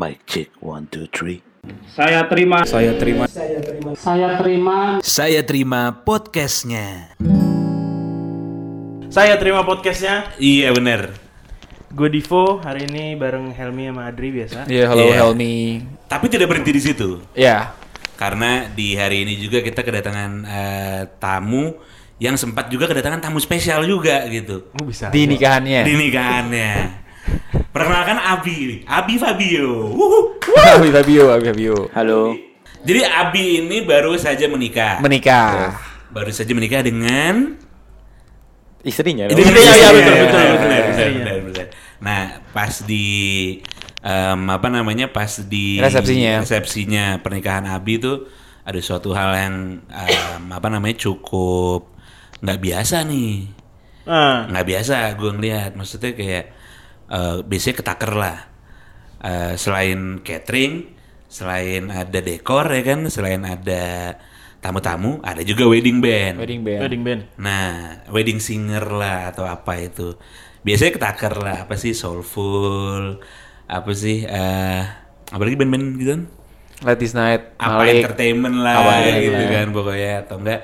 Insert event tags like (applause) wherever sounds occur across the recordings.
Mic check one two three. Saya terima. Saya terima. Saya terima Saya terima podcastnya. Saya terima podcastnya. Iya bener. Gue Divo hari ini bareng Helmi sama Adri biasa. Iya, halo Iya. Helmi. Tapi tidak berhenti di situ. Ya, Karena di hari ini juga kita kedatangan eh, tamu yang sempat juga kedatangan tamu spesial juga gitu. Oh bisa. di nikahannya. Di nikahannya. Perkenalkan Abi, Abi Fabio. Wuhu. (laughs) Abi Fabio, Abi Fabio. Halo. Jadi Abi ini baru saja menikah. Menikah. baru saja menikah dengan Istrinya dong. iya, iya, betul, betul, betul, betul, betul. betul, betul, betul. Nah, pas di em, apa namanya? Pas di Resepsinya. resepsinya pernikahan Abi itu ada suatu hal yang em, apa namanya? cukup nggak biasa nih. Ah, Nggak biasa gue ngeliat. Maksudnya kayak eh, biasanya ketaker lah. Eh, selain catering, selain ada dekor ya kan, selain ada tamu-tamu, ada juga wedding band. Wedding band. wedding band. Nah, wedding singer lah atau apa itu. Biasanya ketaker lah, apa sih soulful, apa sih eh apa lagi band-band gitu kan? Ladies Night, Apa Malik. entertainment lah Apa gitu entertainment. kan pokoknya atau enggak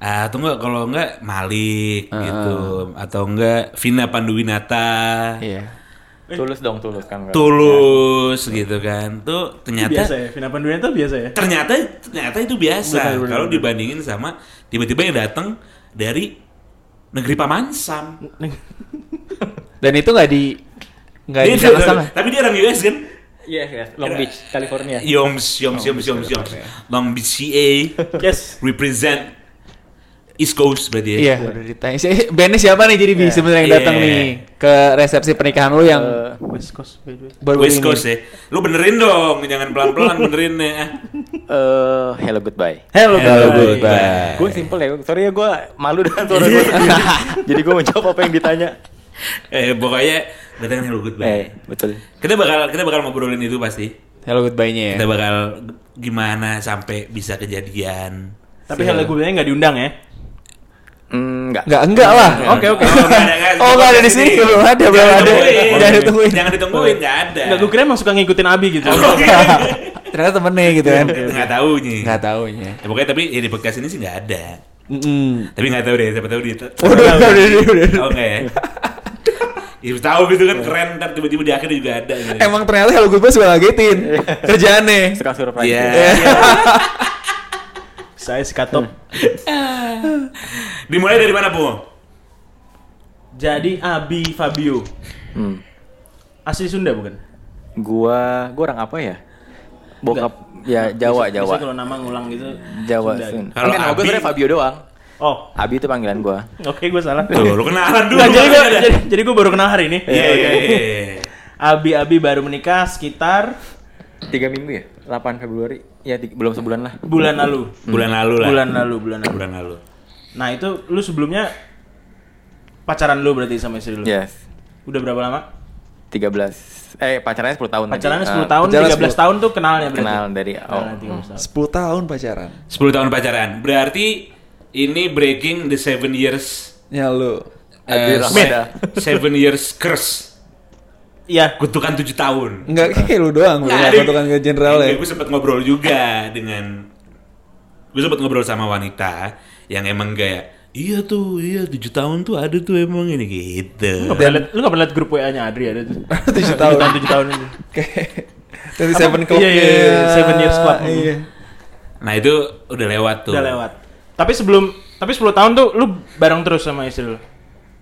ah, atau enggak kalau enggak Malik gitu atau enggak Vina Panduwinata. Iya. Tulus dong, tulus kan. Tulus gitu kan. Tuh ternyata Biasa ya. Vina itu biasa ya. ternyata ternyata itu biasa kalau dibandingin sama tiba-tiba yang datang dari negeri Pamansam. (laughs) Dan itu nggak di nggak Dia di sana sana. Tapi dia orang US kan? Iya, yes, Long Beach, California. Yoms, Yoms, Yoms, Yoms, Yoms. Long Beach CA Yes. represent East Coast berarti ya. Iya, udah ditanya. Si- Bandnya siapa nih jadi bi sebenarnya yang datang Iya. nih ke resepsi pernikahan lu yang Eh, West Coast baru West ini? Coast ya. Lu benerin dong, jangan pelan-pelan (laughs) benerin ya. eh, hello goodbye. Hello, Hello, guys. goodbye. Gue simple ya, sorry ya gue malu dengan suara gue. (laughs) Jadi gue menjawab apa yang ditanya. Eh pokoknya datangin hello goodbye. Eh, betul. Kita bakal kita bakal ngobrolin itu pasti. Hello goodbye-nya ya. Kita bakal gimana sampai bisa kejadian. Tapi Hello Goodbye nggak diundang ya. Enggak. Enggak, enggak lah. Oke, oke. Oh, nggak ada. Oh, di sini. Belum ada, belum ada. Jangan ditungguin. Jangan ditungguin, nggak ada. Enggak, gue kira emang suka ngikutin Abi gitu. Iya. Ternyata temennya gitu kan. Nggak tahu nih. Nggak taunya. Ya, pokoknya tapi ya, di podcast ini sih nggak ada. Mm-mm. Tapi nggak tahu deh, siapa tahu dia. Udah, udah, udah. Oke. Ya tahu gitu kan keren ntar tiba-tiba di akhirnya juga ada gitu. Emang ternyata Hello Goodbye suka ngagetin (laughs) kerjaannya. Suka surprise. Iya. (laughs) Saya si Katop. (laughs) Dimulai dari mana, Bu? Jadi Abi Fabio. Hmm. Asli Sunda bukan? Gua, gua orang apa ya? Bokap ya Jawa, Biasa- Jawa. biasa kalau nama ngulang gitu. Jawa. Sunda. Sun. Kalau Enggak, nama gue Abi- sebenarnya Fabio doang. Oh, Abi itu panggilan gua. oke gue salah. Tuh, lu kenalan dulu. Nggak, jadi gue Ada. jadi, jadi gue baru kenal hari ini. Iya, iya, iya. Abi Abi baru menikah sekitar Tiga minggu ya? 8 Februari. Ya, di- belum sebulan lah. bulan lalu. Bulan lalu lah. Bulan lalu, bulan lalu. Bulan lalu. Nah itu lu sebelumnya pacaran lu berarti sama istri lu? Yes. Udah berapa lama? 13 eh pacarannya 10 tahun tadi. Pacarannya 10 Ah, tahun, pacaran 13 tahun tuh kenalnya berarti? kenal dari oh. Kenal 13 tahun. 10 tahun pacaran. 10 tahun pacaran. Berarti ini breaking the seven years Ya lu. eh, se- seven years curse. Iya. Kutukan 7 tahun. Enggak kayak lu doang, enggak kutukan ke general ya. Gue sempet ngobrol juga dengan gue sempet ngobrol sama wanita yang emang kayak iya tuh, iya 7 tahun tuh ada tuh emang ini gitu. Lu nggak pernah liat, lu nggak pernah liat grup WA-nya Adri ada tuh? (laughs) 7 tahun. 7 tahun itu. (laughs) Kayak dari Seven Club. Iya, iya, iya, Seven Years Club. Iya. Nah itu udah lewat tuh. Udah lewat. Tapi sebelum tapi 10 tahun tuh lu bareng terus sama istri lu.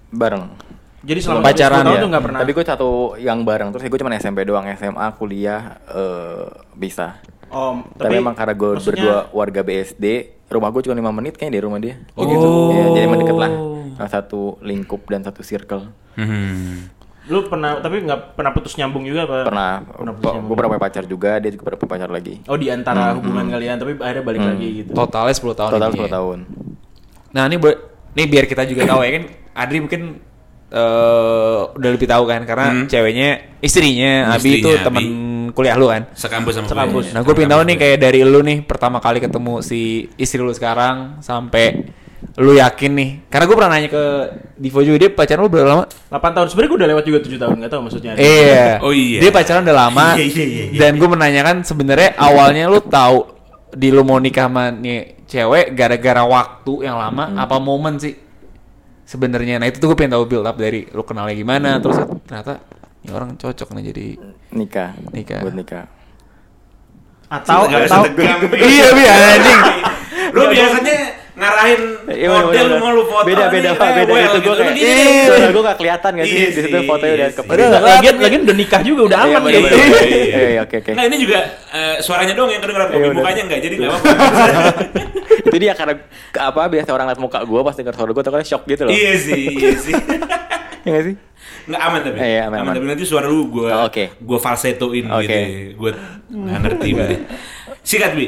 bareng. Jadi selama Pacaran 10 tahun ya? tuh pernah. Tapi gue satu yang bareng terus gue cuma SMP doang, SMA, kuliah eh bisa. Oh, Tapi, emang karena gue maksudnya- berdua warga BSD, rumah gue cuma 5 menit kayaknya dari rumah dia. Oh, gitu. Ya, jadi emang deket lah. Nah, Satu lingkup dan satu circle. Hmm. Lu pernah tapi nggak pernah putus nyambung juga apa? Pernah, Pernah putus nyambung. gue pernah punya pacar juga, dia juga pernah punya pacar lagi. Oh, di antara hubungan kalian tapi akhirnya balik lagi gitu. Totalnya 10 tahun. Total ini 10 ya. tahun. Nah, ini bu- nih biar kita juga tahu ya kan Adri mungkin eh udah lebih tahu kan karena Hmm. ceweknya istrinya Abi itu Istrinya temen Abi. kuliah lu kan. Sekampus sama Sekampus. gue. Nah, gue pengen tahu nih kayak dari lu nih pertama kali ketemu si istri lu sekarang sampai lu yakin nih? Karena gue pernah nanya ke Divo juga dia pacaran lu berapa lama? 8 tahun sebenarnya gue udah lewat juga 7 tahun nggak tahu maksudnya. Iya. Oh iya. Dia pacaran udah lama. Iya, iya, iya, iya. Dan gue menanyakan sebenarnya awalnya lu tahu di lu mau nikah sama nih cewek gara-gara waktu yang lama Hmm. apa momen sih? Sebenarnya. Nah, itu tuh gue pengen tahu build up dari lu kenalnya gimana terus ternyata ini orang cocok nih jadi Nikah. Nikah. Buat nikah. Atau atau. (laughs) Iya, iya anjing. Lu biasanya ngarahin Iya, model bener, mau lu foto Beda, beda, nih, Pak, beda rewel gitu. Gue Lu kayak, eh, suara gue gak kelihatan gak sih? Iya Di situ sih, fotonya udah iya ke sih. Udah, lagian lagian udah nikah juga udah Iya, aman gitu. Iya, iya. Iya, oke, oke. Nah ini juga eh, suaranya doang yang kedengeran Iya, bener. mukanya enggak jadi enggak apa-apa. (laughs) Itu dia karena apa biasa orang liat muka gue pas denger suara gue tuh kan shock gitu loh. iya sih, iya sih. (laughs) Iya gak sih? Enggak aman tapi. Iya, aman, aman. Tapi nanti suara lu gua Oh, oke. gua falsetoin Oke. gitu. Gua nggak ngerti berarti. Sikat, Bi.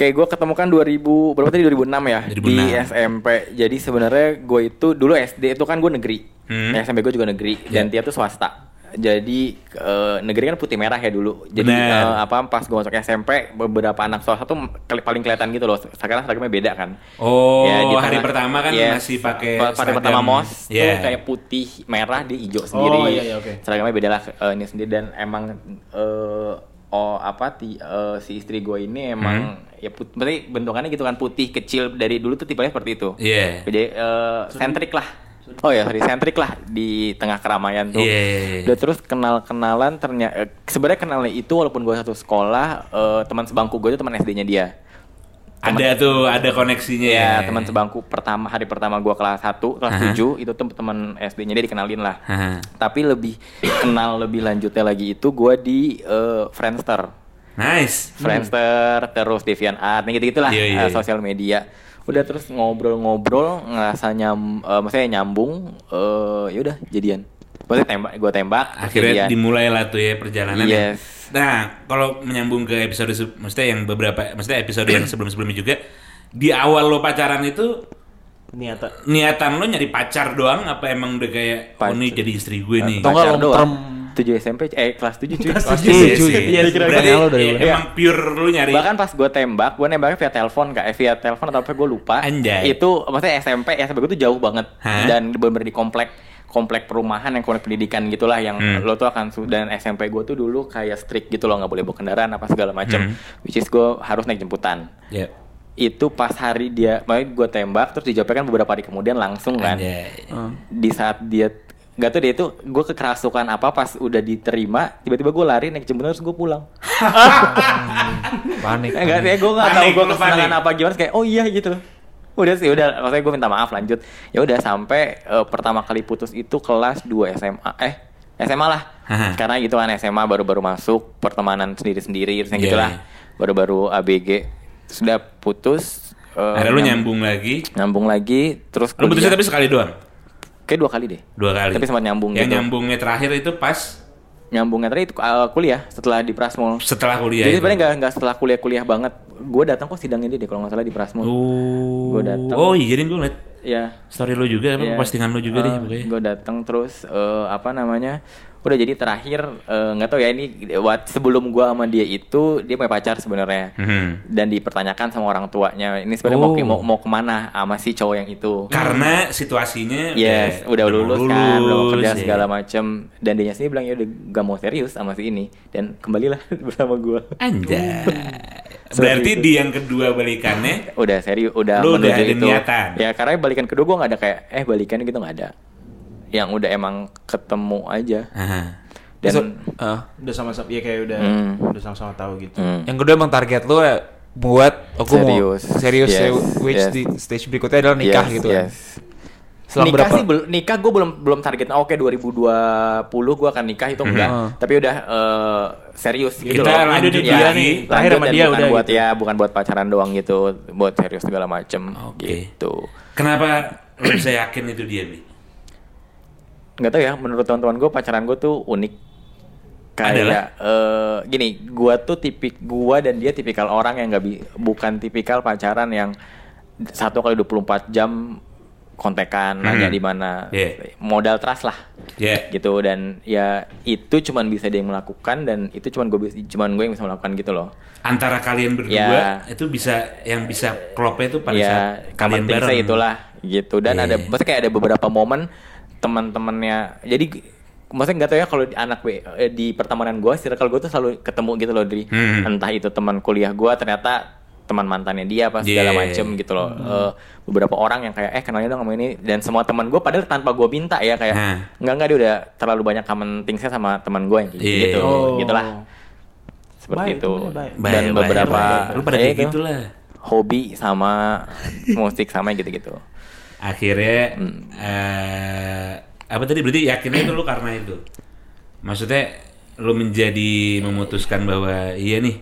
Oke, gue ketemu kan 2000 berapa tadi 2006 ya 2006. di SMP. Jadi sebenarnya gue itu dulu SD itu kan gue negeri, Hmm. SMP gue juga negeri dan dia tuh swasta. Jadi eh, negeri kan putih merah ya dulu. Jadi eh, apa pas gue masuk SMP beberapa anak swasta tuh keli- paling kelihatan gitu loh. Sekarang seragamnya beda kan. Oh, Ya, di hari tengah- pertama kan Yes. masih pakai Pa- Hari seragam. pertama mos tuh Iya. kayak putih merah di hijau sendiri. Oh, iya, iya, oke. Seragamnya beda lah eh, ini sendiri dan emang eh, oh apa ti, eh, si istri gue ini emang Hmm. ya put, berarti bentukannya gitu kan putih kecil dari dulu tuh tipenya seperti itu. Iya. Jadi eh, sentrik lah. Oh ya, sorry, sentrik lah di tengah keramaian tuh. Iya, iya, iya. Udah terus kenal-kenalan ternyata sebenarnya kenalnya itu walaupun gue satu sekolah eh, teman sebangku gue itu teman SD-nya dia. Ada tuh, ada koneksinya Ya, teman sebangku pertama hari pertama gua kelas 1, kelas Aha. 7 itu tuh teman SD-nya dia dikenalin lah. Haha. Tapi lebih kenal lebih lanjutnya lagi itu gua di eh, Friendster. Nice. Friendster terus DeviantArt gitu-gitulah Iya, iya, eh, iya. sosial media. Udah terus ngobrol-ngobrol ngerasa nyam eh, maksudnya nyambung eh yaudah jadian. Maksudnya tembak gua tembak Akhirnya jadian. dimulai lah tuh ya perjalanan. ya. Yes. Nah, kalau menyambung ke episode, maksudnya yang beberapa, maksudnya episode yang sebelum-sebelumnya juga, di awal lo pacaran itu Niatan. niatan lo nyari pacar doang apa emang udah kayak oh Pacar. ini jadi istri gue nih? Atau nggak Pacar long doang. term? 7 SMP eh kelas 7 cuy. Kelas Kelas tujuh. Iya cuy. sih. Iya, Berarti kira-kira lo dari ya, emang pure lu nyari. Bahkan pas gue tembak, gue nembaknya via telepon kak, eh, via telepon atau apa gue lupa. Anjay. Itu maksudnya SMP, SMP gue tuh jauh banget Hah? dan bener-bener di komplek komplek perumahan yang komplek pendidikan gitulah yang Hmm. lo tuh akan su- dan SMP gue tuh dulu kayak strict gitu loh nggak boleh bawa kendaraan apa segala macam Hmm. which is gue harus naik jemputan Ya. itu pas hari dia makanya gue tembak terus dijawabnya kan beberapa hari kemudian langsung kan Anjay. di saat dia nggak tuh dia itu gue kekerasukan apa pas udah diterima tiba-tiba gue lari naik jemputan terus gue pulang (laughs) Panik. Eh, Enggak, ya gue nggak tahu Panik, gue kesenangan panik. apa gimana kayak oh iya gitu. Udah sih udah maksudnya gue minta maaf lanjut. Ya udah sampai eh, pertama kali putus itu kelas 2 SMA. Eh SMA lah. Karena gitu kan SMA baru-baru masuk pertemanan sendiri-sendiri terus yang Iya, gitulah. iya. Baru-baru ABG sudah putus eh, Akhirnya lu nyambung lagi. nyambung lagi terus Lu putusnya tapi sekali doang. kayak dua kali deh. Dua kali. Tapi sempat nyambung Yang gitu. nyambungnya terakhir itu pas Nyambungnya tadi itu eh, kuliah setelah di Prasmul. setelah kuliah. Jadi sebenarnya nggak nggak setelah kuliah-kuliah banget. Gue datang kok sidangnya dia deh kalau nggak salah di Prasmul. Oh. Gua datang. Oh iya, jadi gue ngeliat Ya. story lu juga, apa Iya. postingan lu juga deh pokoknya. Gue datang terus eh, apa namanya? Udah jadi terakhir eh, nggak tahu ya ini what sebelum gua sama dia itu dia punya pacar sebenarnya. Mhm. Dan dipertanyakan sama orang tuanya. Ini sebenarnya mau, Oh. mau mau ke mana sama si cowok yang itu. Karena situasinya Yes, udah, mau lulus, kan, udah kerja ya. segala macem Dan dia sendiri bilang ya udah gak mau serius sama si ini Dan kembalilah (laughs) bersama gua Anjay. (laughs) Berarti di yang kedua balikannya Udah serius, udah Lu udah ada itu niatan? Ya karena balikan kedua gua gak ada kayak Eh balikan gitu gak ada Yang udah emang ketemu aja Aha. Dan So- ah. Udah sama-sama ya kayak udah Hmm. udah sama-sama tahu gitu. Hmm. Yang kedua emang target lu ya buat aku Serius. mau serius Yes, ya, which yes. di stage berikutnya adalah nikah Yes, gitu kan. yes. Selang nikah berapa? sih belum nikah gue belum belum target oke 2020 gue akan nikah itu enggak Mhm. tapi udah eh, serius gitu Kita loh lanjut Ya, dia nih. lanjut Terakhir sama dan dia bukan udah buat gitu. ya bukan buat pacaran doang gitu buat serius segala macem Oke. gitu Kenapa lu bisa yakin itu dia nih? Nggak tahu ya menurut teman-teman gue pacaran gue tuh unik kayak eh, gini gue tuh tipik gue dan dia tipikal orang yang nggak bi- bukan tipikal pacaran yang satu kali 24 jam kontekan nanya Mhm. di mana Yeah. modal trust lah Ya. gitu dan ya itu cuman bisa dia yang melakukan dan itu cuman gue cuman gue yang bisa melakukan gitu loh Antara kalian berdua Ya. itu bisa yang bisa klopnya itu pada ya saat kalian bareng. itulah gitu dan Iya. ada maksudnya kayak ada beberapa momen teman-temannya jadi maksudnya nggak tahu ya kalau di anak gue eh, di pertemanan gue circle gue tuh selalu ketemu gitu loh dari Hmm. entah itu teman kuliah gue ternyata teman mantannya dia apa segala Yeah. macem gitu loh Eh, beberapa orang yang kayak eh kenalnya dong sama ini dan semua teman gue padahal tanpa gue minta ya kayak Hah. nggak nggak dia udah terlalu banyak common thingsnya sama teman gue yang kayak Iya. gitu Oh. gitulah seperti Baik, itu baik. Baik, dan baik, beberapa baik. Lu pada ya kayak itu, gitu lah. hobi sama (laughs) musik sama gitu-gitu Akhirnya Hmm. eh apa tadi berarti yakinnya itu lu karena itu. Maksudnya lu menjadi memutuskan bahwa iya nih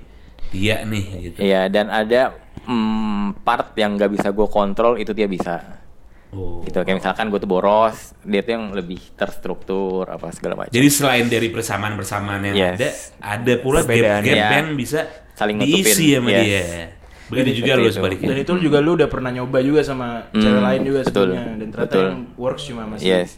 dia nih gitu. Iya dan ada mm, part yang nggak bisa gue kontrol itu dia bisa Oh. gitu kayak misalkan gue tuh boros dia tuh yang lebih terstruktur apa segala macam Jadi selain dari persamaan-persamaan yang Yes. ada, ada pula Perbedaan, gap-gap ya. yang bisa Saling diisi nutupin. sama Yes. dia. Begitu juga lu sebaliknya. Dan itu juga lu udah pernah nyoba juga sama Hmm, cewek lain juga betul, sebelumnya dan ternyata betul. yang works cuma masih yes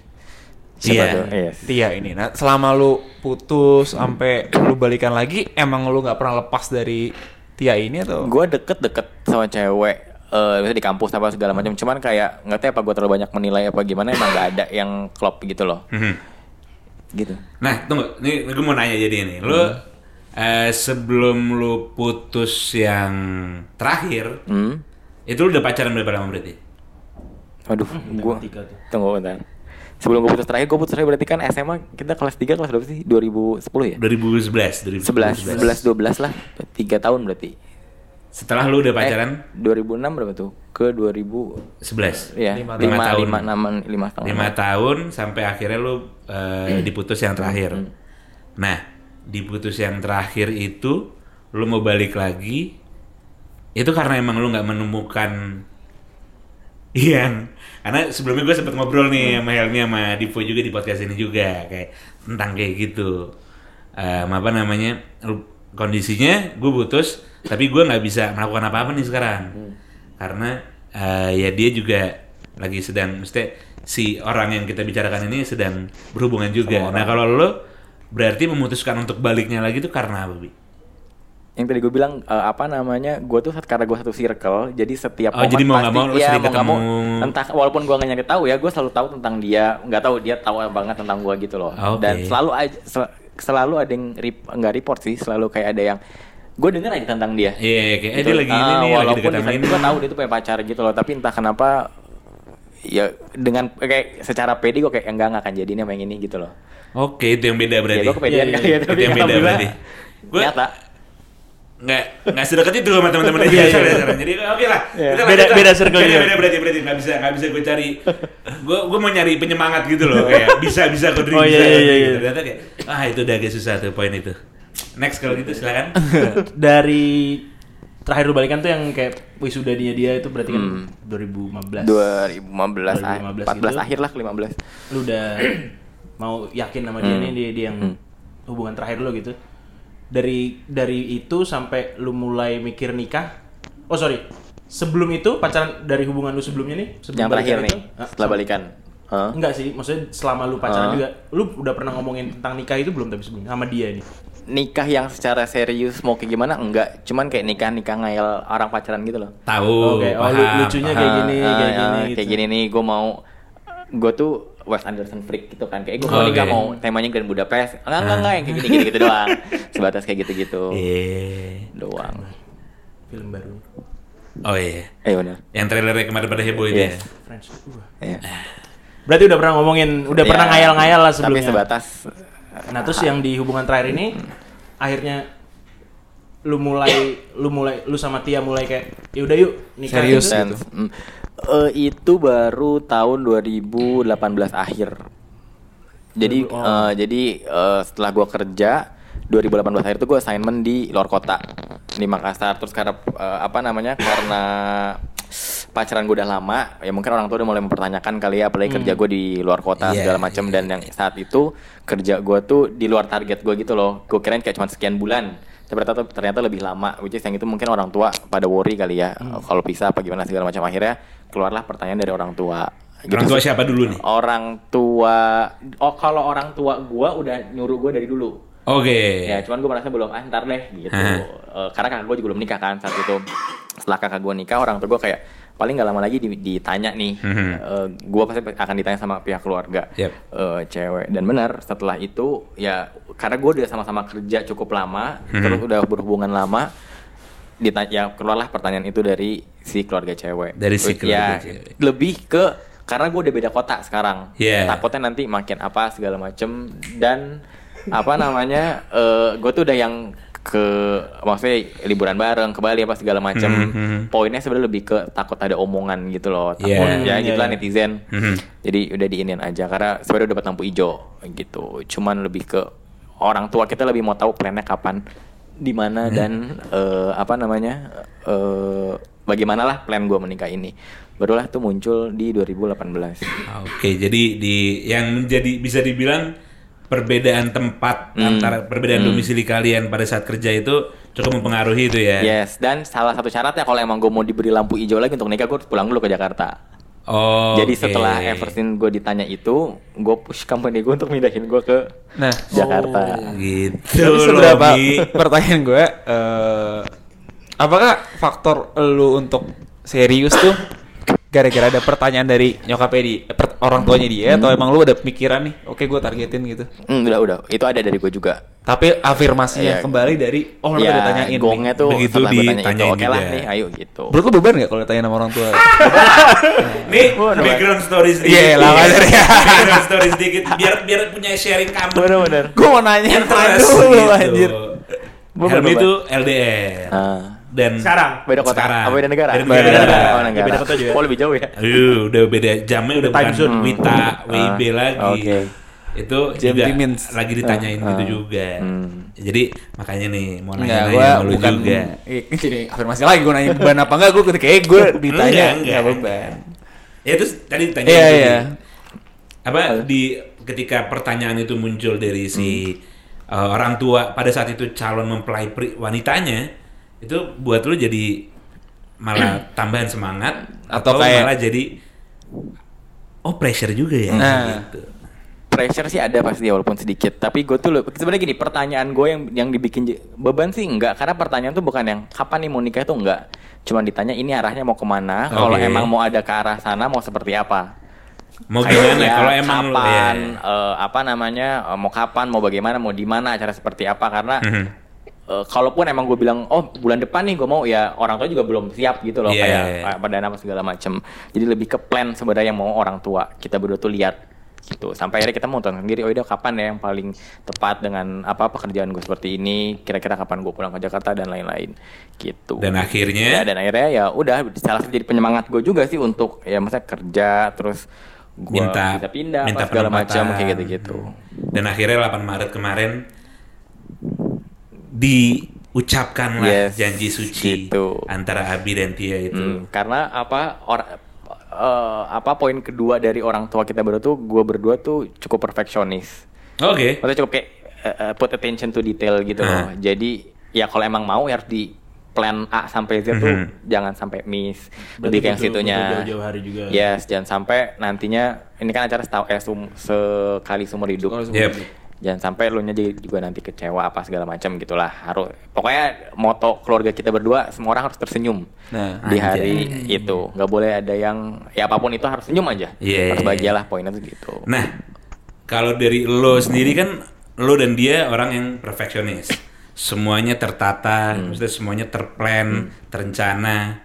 Siapa Iya. yes Tia ini. Nah, selama lu putus sampai lu balikan lagi, emang lu nggak pernah lepas dari Tia ini atau? gue deket-deket sama cewek eh misalnya di kampus apa segala macam cuman kayak nggak tahu apa gue terlalu banyak menilai apa gimana emang nggak ada yang klop gitu loh Mhm. gitu Nah, tunggu. Ini gue mau nanya jadi ini. Lu Hmm. Eh, sebelum lu putus yang terakhir, hmm? itu lu udah pacaran berapa lama berarti? aduh gue tiga tuh. tunggu bentar sebelum gue putus terakhir gue putus terakhir berarti kan SMA kita kelas 3 kelas berapa sih 2010 ya 2011, 11 11 12 lah 3 tahun berarti Setelah lu udah pacaran eh, 2006 berapa tuh ke 2000 11. ya Lima 5 tahun. 5 6 5 tahun lima tahun sampai akhirnya lu eh, diputus yang terakhir. Hmm. Nah, diputus yang terakhir itu lu mau balik lagi itu karena emang lu nggak menemukan Ian karena sebelumnya gue sempet ngobrol nih sama Helmi sama Divo juga di podcast ini juga kayak tentang kayak gitu. Em, apa namanya kondisinya gue putus tapi gue nggak bisa melakukan apa-apa nih sekarang. Karena eh, ya dia juga lagi sedang mesti si orang yang kita bicarakan ini sedang berhubungan juga. Nah kalau lo berarti memutuskan untuk baliknya lagi itu karena apa bi? yang tadi gue bilang eh, apa namanya gue tuh karena gue satu circle jadi setiap Oh, jadi mau nggak mau iya, sering mau nggak mau, ketemu. entah walaupun gue nggak nyari tahu ya gue selalu tahu tentang dia nggak tahu dia tahu banget tentang gue gitu loh Oke. dan selalu aja sel- selalu ada yang rip, nggak report sih selalu kayak ada yang gue denger aja tentang dia Iya, iya, kayak eh, Gitu. dia lagi ini Ah, nih, lagi walaupun misalnya ini. gue tahu dia tuh punya pacar gitu loh tapi entah kenapa ya dengan kayak secara pede gue kayak enggak nggak akan jadi ini sama yang ini gitu loh Oke, itu yang beda berarti. ya gue kepedean Iya, kali iya. ya tapi Itu yang beda berarti. Gue nyata nggak nggak sedekat itu sama teman-teman (laughs) sekarang. Jadi oke lah. Iya. kita Beda- lah. beda circle beda, beda berarti berarti nggak bisa nggak bisa gue cari. Gue gue mau nyari penyemangat gitu loh kayak bisa bisa kok Oh, iya, bisa. iya, iya, gitu. iya. Ternyata kayak ah itu udah agak susah tuh poin itu. Next kalau gitu silakan. (laughs) Dari terakhir lu balikan tuh yang kayak wisudanya dia itu berarti kan Hmm. 2015. 2015, ah, 2015 14 gitu. akhir lah ke 15 Lu udah mau yakin sama dia Hmm. nih dia, dia yang hubungan terakhir lu gitu. Dari dari itu sampai lu mulai mikir nikah. Oh sorry. Sebelum itu pacaran dari hubungan lu sebelumnya nih, sebelum yang terakhir nih itu, ah, setelah sama- balikan Hah? Enggak sih, maksudnya selama lu pacaran Ah. juga, lu udah pernah ngomongin tentang nikah itu belum tapi sebelumnya sama dia nih. nikah yang secara serius mau kayak gimana enggak cuman kayak nikah nikah ngayal orang pacaran gitu loh Tahu. Oke, oh, lu- paham, lucunya paham. kayak gini, Ah, kayak ah, gini, ah, gitu. kayak gini nih gue mau gue tuh Wes Anderson freak gitu kan kayak gue mau Oke. nikah mau temanya Grand Budapest enggak enggak enggak yang kayak gini gini gitu doang (laughs) sebatas kayak gitu gitu Iya. doang Film baru. Oh iya. eh benar Yang trailernya kemarin pada heboh itu ya. French. Iya. Berarti udah pernah ngomongin, udah pernah Ya, ngayal-ngayal lah tapi sebelumnya. sebatas Nah, terus yang di hubungan terakhir ini akhirnya lu mulai lu mulai lu sama Tia mulai kayak ya udah yuk nikah Serius, gitu. Eh, itu baru tahun 2018 akhir. Jadi Oh. eh, jadi eh, setelah gua kerja 2018 akhir itu gua assignment di luar kota di Makassar. Terus karena eh, apa namanya? Karena pacaran gue udah lama, ya mungkin orang tua udah mulai mempertanyakan kali ya, apalagi kerja gue di luar kota Iya, segala macam dan yang saat itu kerja gue tuh di luar target gue gitu loh. Gue kirain kayak cuma sekian bulan, ternyata ternyata lebih lama. Which is yang itu mungkin orang tua pada worry kali ya, kalau bisa apa gimana segala macam. Akhirnya keluarlah pertanyaan dari orang tua. Gitu Orang tua siapa dulu nih? Orang tua, oh kalau orang tua gue udah nyuruh gue dari dulu. Oke. Ya, cuman gue merasa belum, ah ntar deh gitu. Eh, karena kakak gue juga belum nikah kan saat itu. Setelah kakak gue nikah, orang tua gue kayak, paling nggak lama lagi di- ditanya nih Mhm. Eh, gua pasti akan ditanya sama pihak keluarga Yep. eh, cewek dan benar setelah itu ya karena gue udah sama-sama kerja cukup lama Mhm. terus udah berhubungan lama ditanya ya keluarlah pertanyaan itu dari si keluarga cewek Dari si Terus keluarga ya, cewek. lebih ke karena gue udah beda kota sekarang Yeah. takutnya nanti makin apa segala macem dan apa namanya (laughs) gue tuh udah yang ke maksudnya liburan bareng ke Bali apa segala macem Mhm. poinnya sebenarnya lebih ke takut ada omongan gitu loh takut Yeah. ya gitulah Yeah, yeah. netizen Mhm. jadi udah diinin aja karena sebenarnya udah dapat lampu hijau gitu cuman lebih ke orang tua kita lebih mau tahu plannya kapan di mana dan eh, apa namanya eh bagaimana lah plan gue menikah ini. Barulah tuh muncul di 2018 Oke, jadi di yang menjadi bisa dibilang perbedaan tempat Hmm. antara perbedaan domisili kalian pada saat kerja itu cukup mempengaruhi itu ya. yes dan salah satu syaratnya kalau emang gue mau diberi lampu hijau lagi untuk nikah gue pulang dulu ke Jakarta Oh. jadi oke. setelah ever since gue ditanya itu gue push company gue untuk mindahin gue ke Nah, Jakarta gitu Tapi loh, seberapa Bi. pertanyaan gue eh apakah faktor lu untuk serius tuh gara-gara ada pertanyaan dari nyokapnya di eh, per- orang tuanya dia atau emang lu ada pikiran nih oke gue targetin gitu Hmm, udah udah itu ada dari gue juga tapi afirmasinya Iya. kembali dari oh lu ya, udah ditanyain nih. gongnya tuh Begitu setelah gue tanya itu ditanyain oke lah juga. nih ayo gitu Menurut lu beban gak kalau ditanya sama orang tua? (laughs) Nih background story sedikit. Iya, lah, ya. (laughs) background story sedikit biar biar punya sharing kamu. bener-bener gue mau nanya dulu gitu. anjir. Bener-bener. itu LDR. Ah. Dan Sekarang? beda kota Sekarang. apa beda negara Beda Beda negara. negara. Oh, Ya, negara. beda kota juga. oh lebih jauh ya Aduh, udah beda jamnya udah Time bukan zone. Wita, WIB Ah, lagi. oke. Itu Jam juga Dimins. lagi ditanyain Ah, gitu ah. juga. Hmm. Jadi makanya nih mau gue sama lu bukan juga. (laughs) Ini afirmasi lagi gue nanya beban apa enggak gue kayak gue ditanya Enggak, beban. Ya terus tadi ditanya Iya, gitu, iya. Di- apa di ketika pertanyaan itu muncul dari si Hmm. uh, orang tua pada saat itu calon mempelai pri- wanitanya itu buat lu jadi malah (clears throat) tambahan semangat Atau atau, kayak- malah jadi oh pressure juga ya Nah. gitu. pressure sih ada pasti ya walaupun sedikit tapi gue tuh sebenarnya gini pertanyaan gue yang yang dibikin beban sih enggak karena pertanyaan tuh bukan yang kapan nih mau nikah tuh enggak cuman ditanya ini arahnya mau ke mana kalau Oke. emang mau ada ke arah sana mau seperti apa Mau Kayak gimana ya, kalau emang kapan ya. eh, apa namanya eh, mau kapan mau bagaimana mau di mana acara seperti apa karena Mhm. Eh, kalaupun emang gue bilang oh bulan depan nih gue mau ya orang tua juga belum siap gitu loh Iya. kayak eh, pada apa segala macem. Jadi lebih ke plan sebenarnya yang mau orang tua kita berdua tuh lihat gitu. Sampai akhirnya kita mau tonton sendiri oh udah kapan ya yang paling tepat dengan apa pekerjaan gue seperti ini? Kira-kira kapan gue pulang ke Jakarta? Dan lain-lain gitu. Dan akhirnya? ya, dan akhirnya ya udah salah satu jadi penyemangat gue juga sih untuk ya masa kerja terus gue Minta- bisa pindah minta apa segala macam kayak gitu-gitu. Dan akhirnya 8 Maret kemarin diucapkanlah Yes, janji suci gitu. antara Abi dan Tia itu. Hmm, karena apa or, eh, apa poin kedua dari orang tua kita berdua tuh gue berdua tuh cukup perfeksionis Oke. maksudnya cukup kayak eh, put attention to detail gitu loh Ah. jadi ya kalau emang mau ya harus di plan A sampai Z tuh Mhm. jangan sampai miss Berarti lebih kayak yang situnya jauh-jauh hari juga. yes jangan sampai nantinya ini kan acara setahu eh, sum- sekali seumur hidup Yep. Jangan sampai lu nya juga nanti kecewa apa segala macam gitulah harus pokoknya moto keluarga kita berdua semua orang harus tersenyum Nah, di hari itu nggak boleh ada yang ya apa pun itu harus senyum aja Iya, harus iya, bahagia iya. lah poinnya tuh gitu Nah, kalau dari lo sendiri kan lo dan dia orang yang perfeksionis. Semuanya tertata, Hmm. maksudnya semuanya terplan, terencana.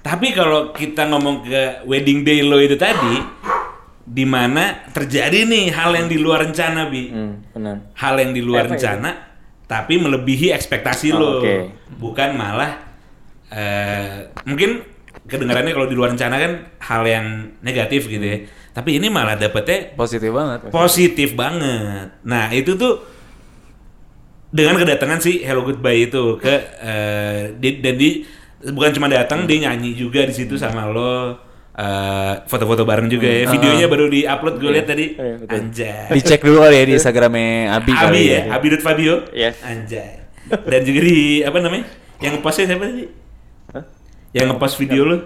Tapi kalau kita ngomong ke wedding day lo itu tadi, di mana terjadi nih hal yang di luar rencana, Bi. hmm, benar Hal yang di luar Apa itu? rencana, tapi melebihi ekspektasi Oh, lo. oke. Bukan malah eh mungkin kedengarannya kalau di luar rencana kan hal yang negatif gitu ya. Tapi ini malah dapetnya positif banget. positif banget. Nah itu tuh dengan kedatangan si Hello Goodbye itu ke eh, di- dan di bukan cuma datang dia nyanyi juga di situ sama lo eh, foto-foto bareng juga ya. Videonya baru di-upload gue lihat tadi. Iya, betul. Anjay. Dicek dulu kali ya di Instagramnya Abi, Abi kali ya, Abi Dut Fabio. Yes. Anjay. Dan juga di apa namanya? Yang ngepostnya siapa tadi? Hah? Yang ngepost video lo?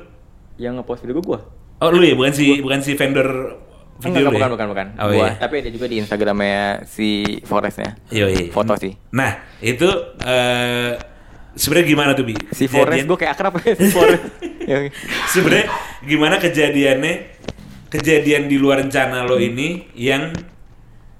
yang ngepost video gue Oh lu ya, bukan si bukan si vendor video Enggak, lu bukan, ya? bukan, bukan. Oh Gua, iya. Tapi ada juga di Instagramnya si Forestnya. Yoi. Foto sih. Nah, itu eh sebenarnya gimana tuh bi? Si Forest Kejadian- gue kayak akrab ya si Forest. (laughs) Ya, sebenarnya gimana kejadiannya kejadian di luar rencana lo ini yang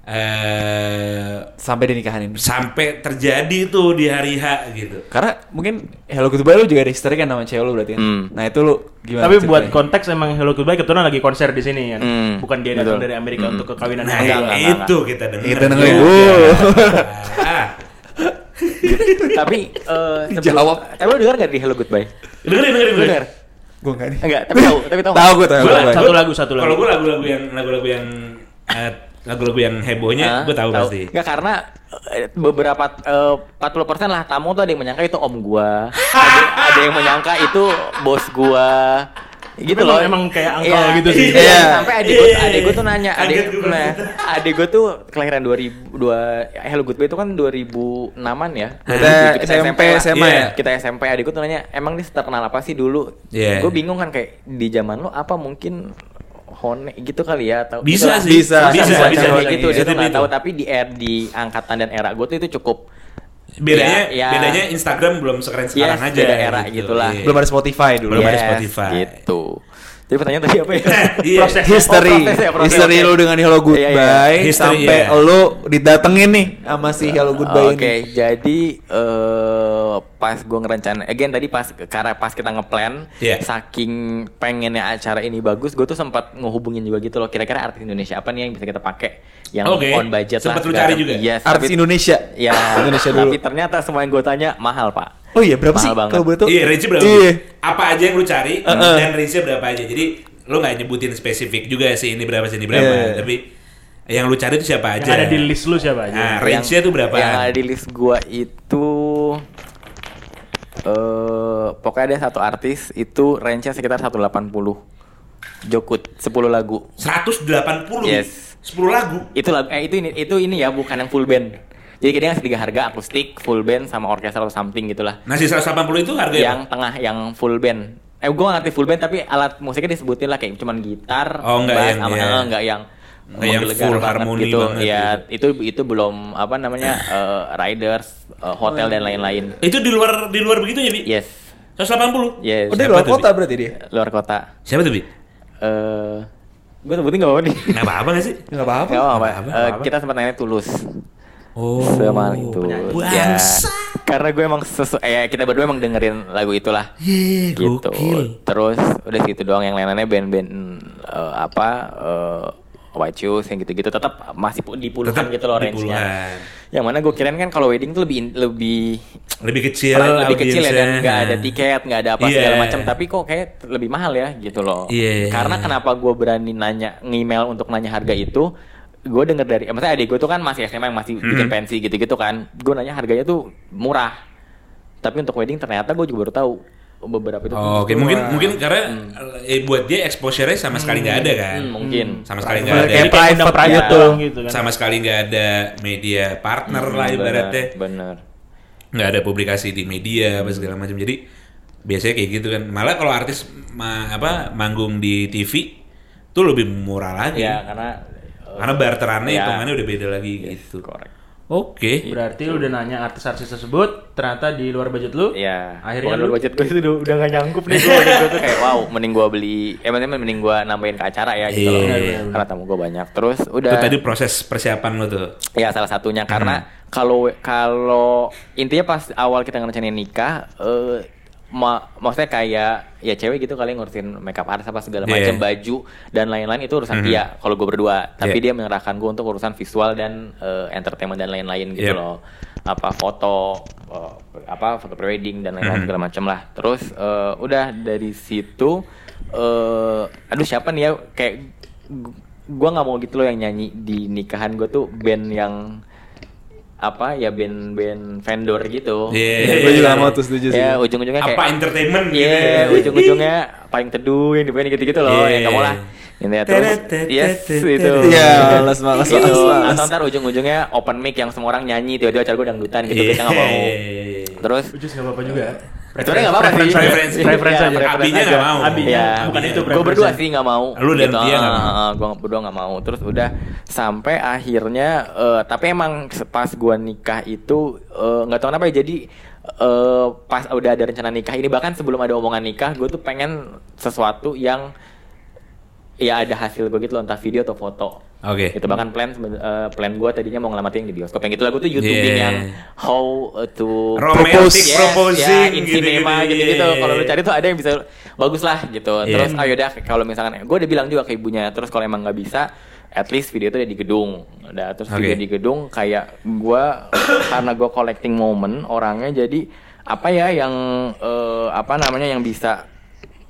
eh Sampai di nikahan ini. sampai terjadi tuh di hari H gitu. Karena mungkin Hello Goodbye lu juga ada history kan sama cewek lu berarti kan. Hmm. Nah, itu lu gimana? Tapi buat ceritanya? konteks emang Hello Goodbye kebetulan lagi konser di sini kan. Hmm, Bukan dia datang dari Amerika Hmm. untuk kekawinan Nah, enggak, enggak, enggak, itu kita dengar. Kita dengerin. Juga. Uh. Ah, tapi eh Jawab. Tapi lu denger gak di Hello Goodbye? dengerin dengerin dengerin. denger? Gua enggak nih. Enggak, tapi tahu, tapi tahu. Tahu gue tahu. Gua- gua tahu. Satu lagu, satu lagu. Kalau gue lagu-lagu yang lagu-lagu yang eh, lagu-lagu yang hebohnya Hah? gue tahu pasti. Enggak karena beberapa eh, 40% lah tamu tuh ada yang menyangka itu om gua. ada, ada yang menyangka itu bos gua. Gitu loh. emang kayak uncle Iya, gitu sih. Iya. Iya. Sampai adik gua, adik gua tuh nanya, adik, nah, adik gua tuh kelahiran 2002 Hello Goodbye itu kan 2006-an ya. Kita SMP, lah. SMA ya? Kita SMP adik gua tuh nanya, emang dia terkenal apa sih dulu? Iya. Gue bingung kan kayak di zaman lo apa mungkin Hone gitu kali ya atau Bisa itulah. sih. Bisa, bisa, bisa, bisa, bisa. kayak gitu dia tuh Bisa nggak itu. tahu tapi di era di angkatan dan era gue tuh itu cukup Bedanya Ya, ya. bedanya Instagram belum sekeren sekarang Yes, aja. beda era gitulah. Iya. Belum ada Spotify dulu. Belum ada Yes, Spotify. gitu jadi pertanyaan tadi apa ya (laughs) Iya. Proses. History, Oh, proses ya, proses, history oke. lu dengan Hello Goodbye Iya, iya. History, sampai iya. lu didatengin nih sama si Hello Goodbye Oke, ini. jadi eh pas gue ngerencana, again tadi pas karena pas kita ngeplan, Iya. saking pengennya acara ini bagus, gue tuh sempat ngehubungin juga gitu loh. Kira-kira artis Indonesia apa nih yang bisa kita pakai, yang Oke. on budget Sempet lah. lu segala- cari juga? Yes, Artis tapi- Indonesia. Ya, Indonesia dulu. Tapi ternyata semua yang gue tanya mahal pak. Oh iya, berapa Mahal sih banget. kalau boleh tahu? Iya, range berapa? Iya. Apa aja yang lu cari Uh-uh. dan range berapa aja. Jadi lu nggak nyebutin spesifik juga sih ini berapa sih ini berapa, Iya. tapi yang lu cari itu siapa Yang aja. ada di list lu siapa aja? Nah, range-nya tuh berapa? Yang ada di list gua itu eh pokoknya ada satu artis itu range-nya sekitar 180. Jokut 10 lagu. 180 Yes. 10 lagu. Itu lagu eh itu ini itu ini ya bukan yang full band. Jadi dia ngasih tiga harga akustik, full band sama orkestra atau something gitulah. Nah, si 180 itu harga yang tengah yang full band. Eh gua nggak ngerti full band tapi alat musiknya disebutin lah kayak cuman gitar, Oh, nggak bass, yang- sama ya. eh, nggak yang yang menggelegar full banget harmoni gitu. banget Ya, gitu. itu itu belum apa namanya (coughs) eh, riders, eh, hotel dan lain-lain. Itu di luar di luar begitu ya, Bi? Yes. 180. Yes. Oh, dia luar tuh, kota Bi? berarti dia. Luar kota. Siapa tuh, Bi? Eh gue sebutin gak apa nih? Enggak apa-apa nggak sih? Enggak apa-apa. Gak apa-apa. apa-apa, Eh, apa-apa. kita sempat nanya tulus. Oh. Sama itu. Ya, karena gue emang sesu eh kita berdua emang dengerin lagu itulah. Ye, gitu. gokil. Terus udah gitu doang yang lain-lainnya band-band eh, apa eh White Shoes yang gitu-gitu tetap masih di puluhan Tetap gitu loh range-nya. Yang mana gue kirain kan kalau wedding tuh lebih lebih Lebih kecil, lebih kecil ya dan nggak ada tiket, nggak ada apa Iya. segala macam. Tapi kok kayak lebih mahal ya gitu loh. Iya. Karena kenapa gue berani nanya ngemail untuk nanya harga itu? Gue denger dari, eh, maksudnya adik gue tuh kan masih SMA yang masih bikin Mhm. pensi gitu-gitu kan. Gue nanya harganya tuh murah. Tapi untuk wedding ternyata gue juga baru tahu beberapa itu. Oh, Oke, mungkin mungkin karena eh, buat dia exposure-nya sama sekali nggak ada kan. Hmm, mungkin. Sama sekali nggak ada. Jadi kayak private private gitu. doang gitu kan. Sama sekali nggak ada media partner lah Hmm, ibaratnya. Bener. nggak ada publikasi di media apa segala macam jadi biasanya kayak gitu kan malah kalau artis ma- apa manggung di TV tuh lebih murah lagi Ya karena karena barterannya ya. hitungannya udah beda lagi gitu correct. oke Berarti lu udah nanya artis-artis tersebut, ternyata di luar budget lu. Iya. Akhirnya Bukan lu budget gue itu udah, udah gak nyangkup nih gue. gue tuh kayak wow, mending gue beli, eh mending gue nambahin ke acara ya gitu loh. Iya. Karena tamu gue banyak. Terus itu udah. tadi proses persiapan lo tuh Ya salah satunya karena kalau kalau intinya pas awal kita ngerencanain nikah, eh ma maksudnya kayak ya cewek gitu kali ngurusin makeup artist apa segala Iya. macam baju dan lain-lain itu urusan dia kalau gue berdua tapi Iya. dia mengerahkan gue untuk urusan visual dan eh, entertainment dan lain-lain gitu Yep. loh apa foto eh, apa foto prewedding dan lain-lain Mhm. segala macam lah terus eh, udah dari situ eh aduh siapa nih ya kayak gu- gua nggak mau gitu loh yang nyanyi di nikahan gue tuh band yang apa ya band-band vendor gitu. Iya. Iya, gue juga nggak mau tuh setuju sih. Ya ujung-ujungnya kayak apa entertainment gitu Iya, ya? ujung-ujungnya paling teduh yang di band gitu-gitu loh, Iya. yang kamu lah. Ini ya terus, yes itu. Iya, males, males, Itu. males, males. Atau ntar ujung-ujungnya open mic yang semua orang nyanyi, tiba-tiba acara gue dangdutan gitu, kita nggak mau. Iya. Terus nggak apa-apa juga. Sebenarnya nggak apa-apa sih. Preference. Preference Iya, aja. Abinya nggak mau. Abi, Iya, bukan itu gue preference-nya. berdua sih nggak mau. Lu dan dia nggak mau. Gue berdua nggak mau. Terus udah sampai akhirnya, eh, tapi emang pas gue nikah itu eh, nggak tahu kenapa ya. Jadi eh pas udah ada rencana nikah ini bahkan sebelum ada omongan nikah gue tuh pengen sesuatu yang ya ada hasil gue gitu loh entah video atau foto Oke. itu bahkan plan eh, plan gue tadinya mau ngelamatin di bioskop yang gitu lah gue tuh youtubing Yeah. yang how uh, to Romantic Yes, proposing, ya, in gitu-gitu. cinema gitu gitu Yeah. kalau lu cari tuh ada yang bisa bagus lah gitu Yeah. terus ayo dah kalau misalkan gue udah bilang juga ke ibunya terus kalau emang nggak bisa at least video itu ada di gedung udah terus video Oke. di gedung kayak gue karena gue collecting moment orangnya jadi apa ya yang eh, apa namanya yang bisa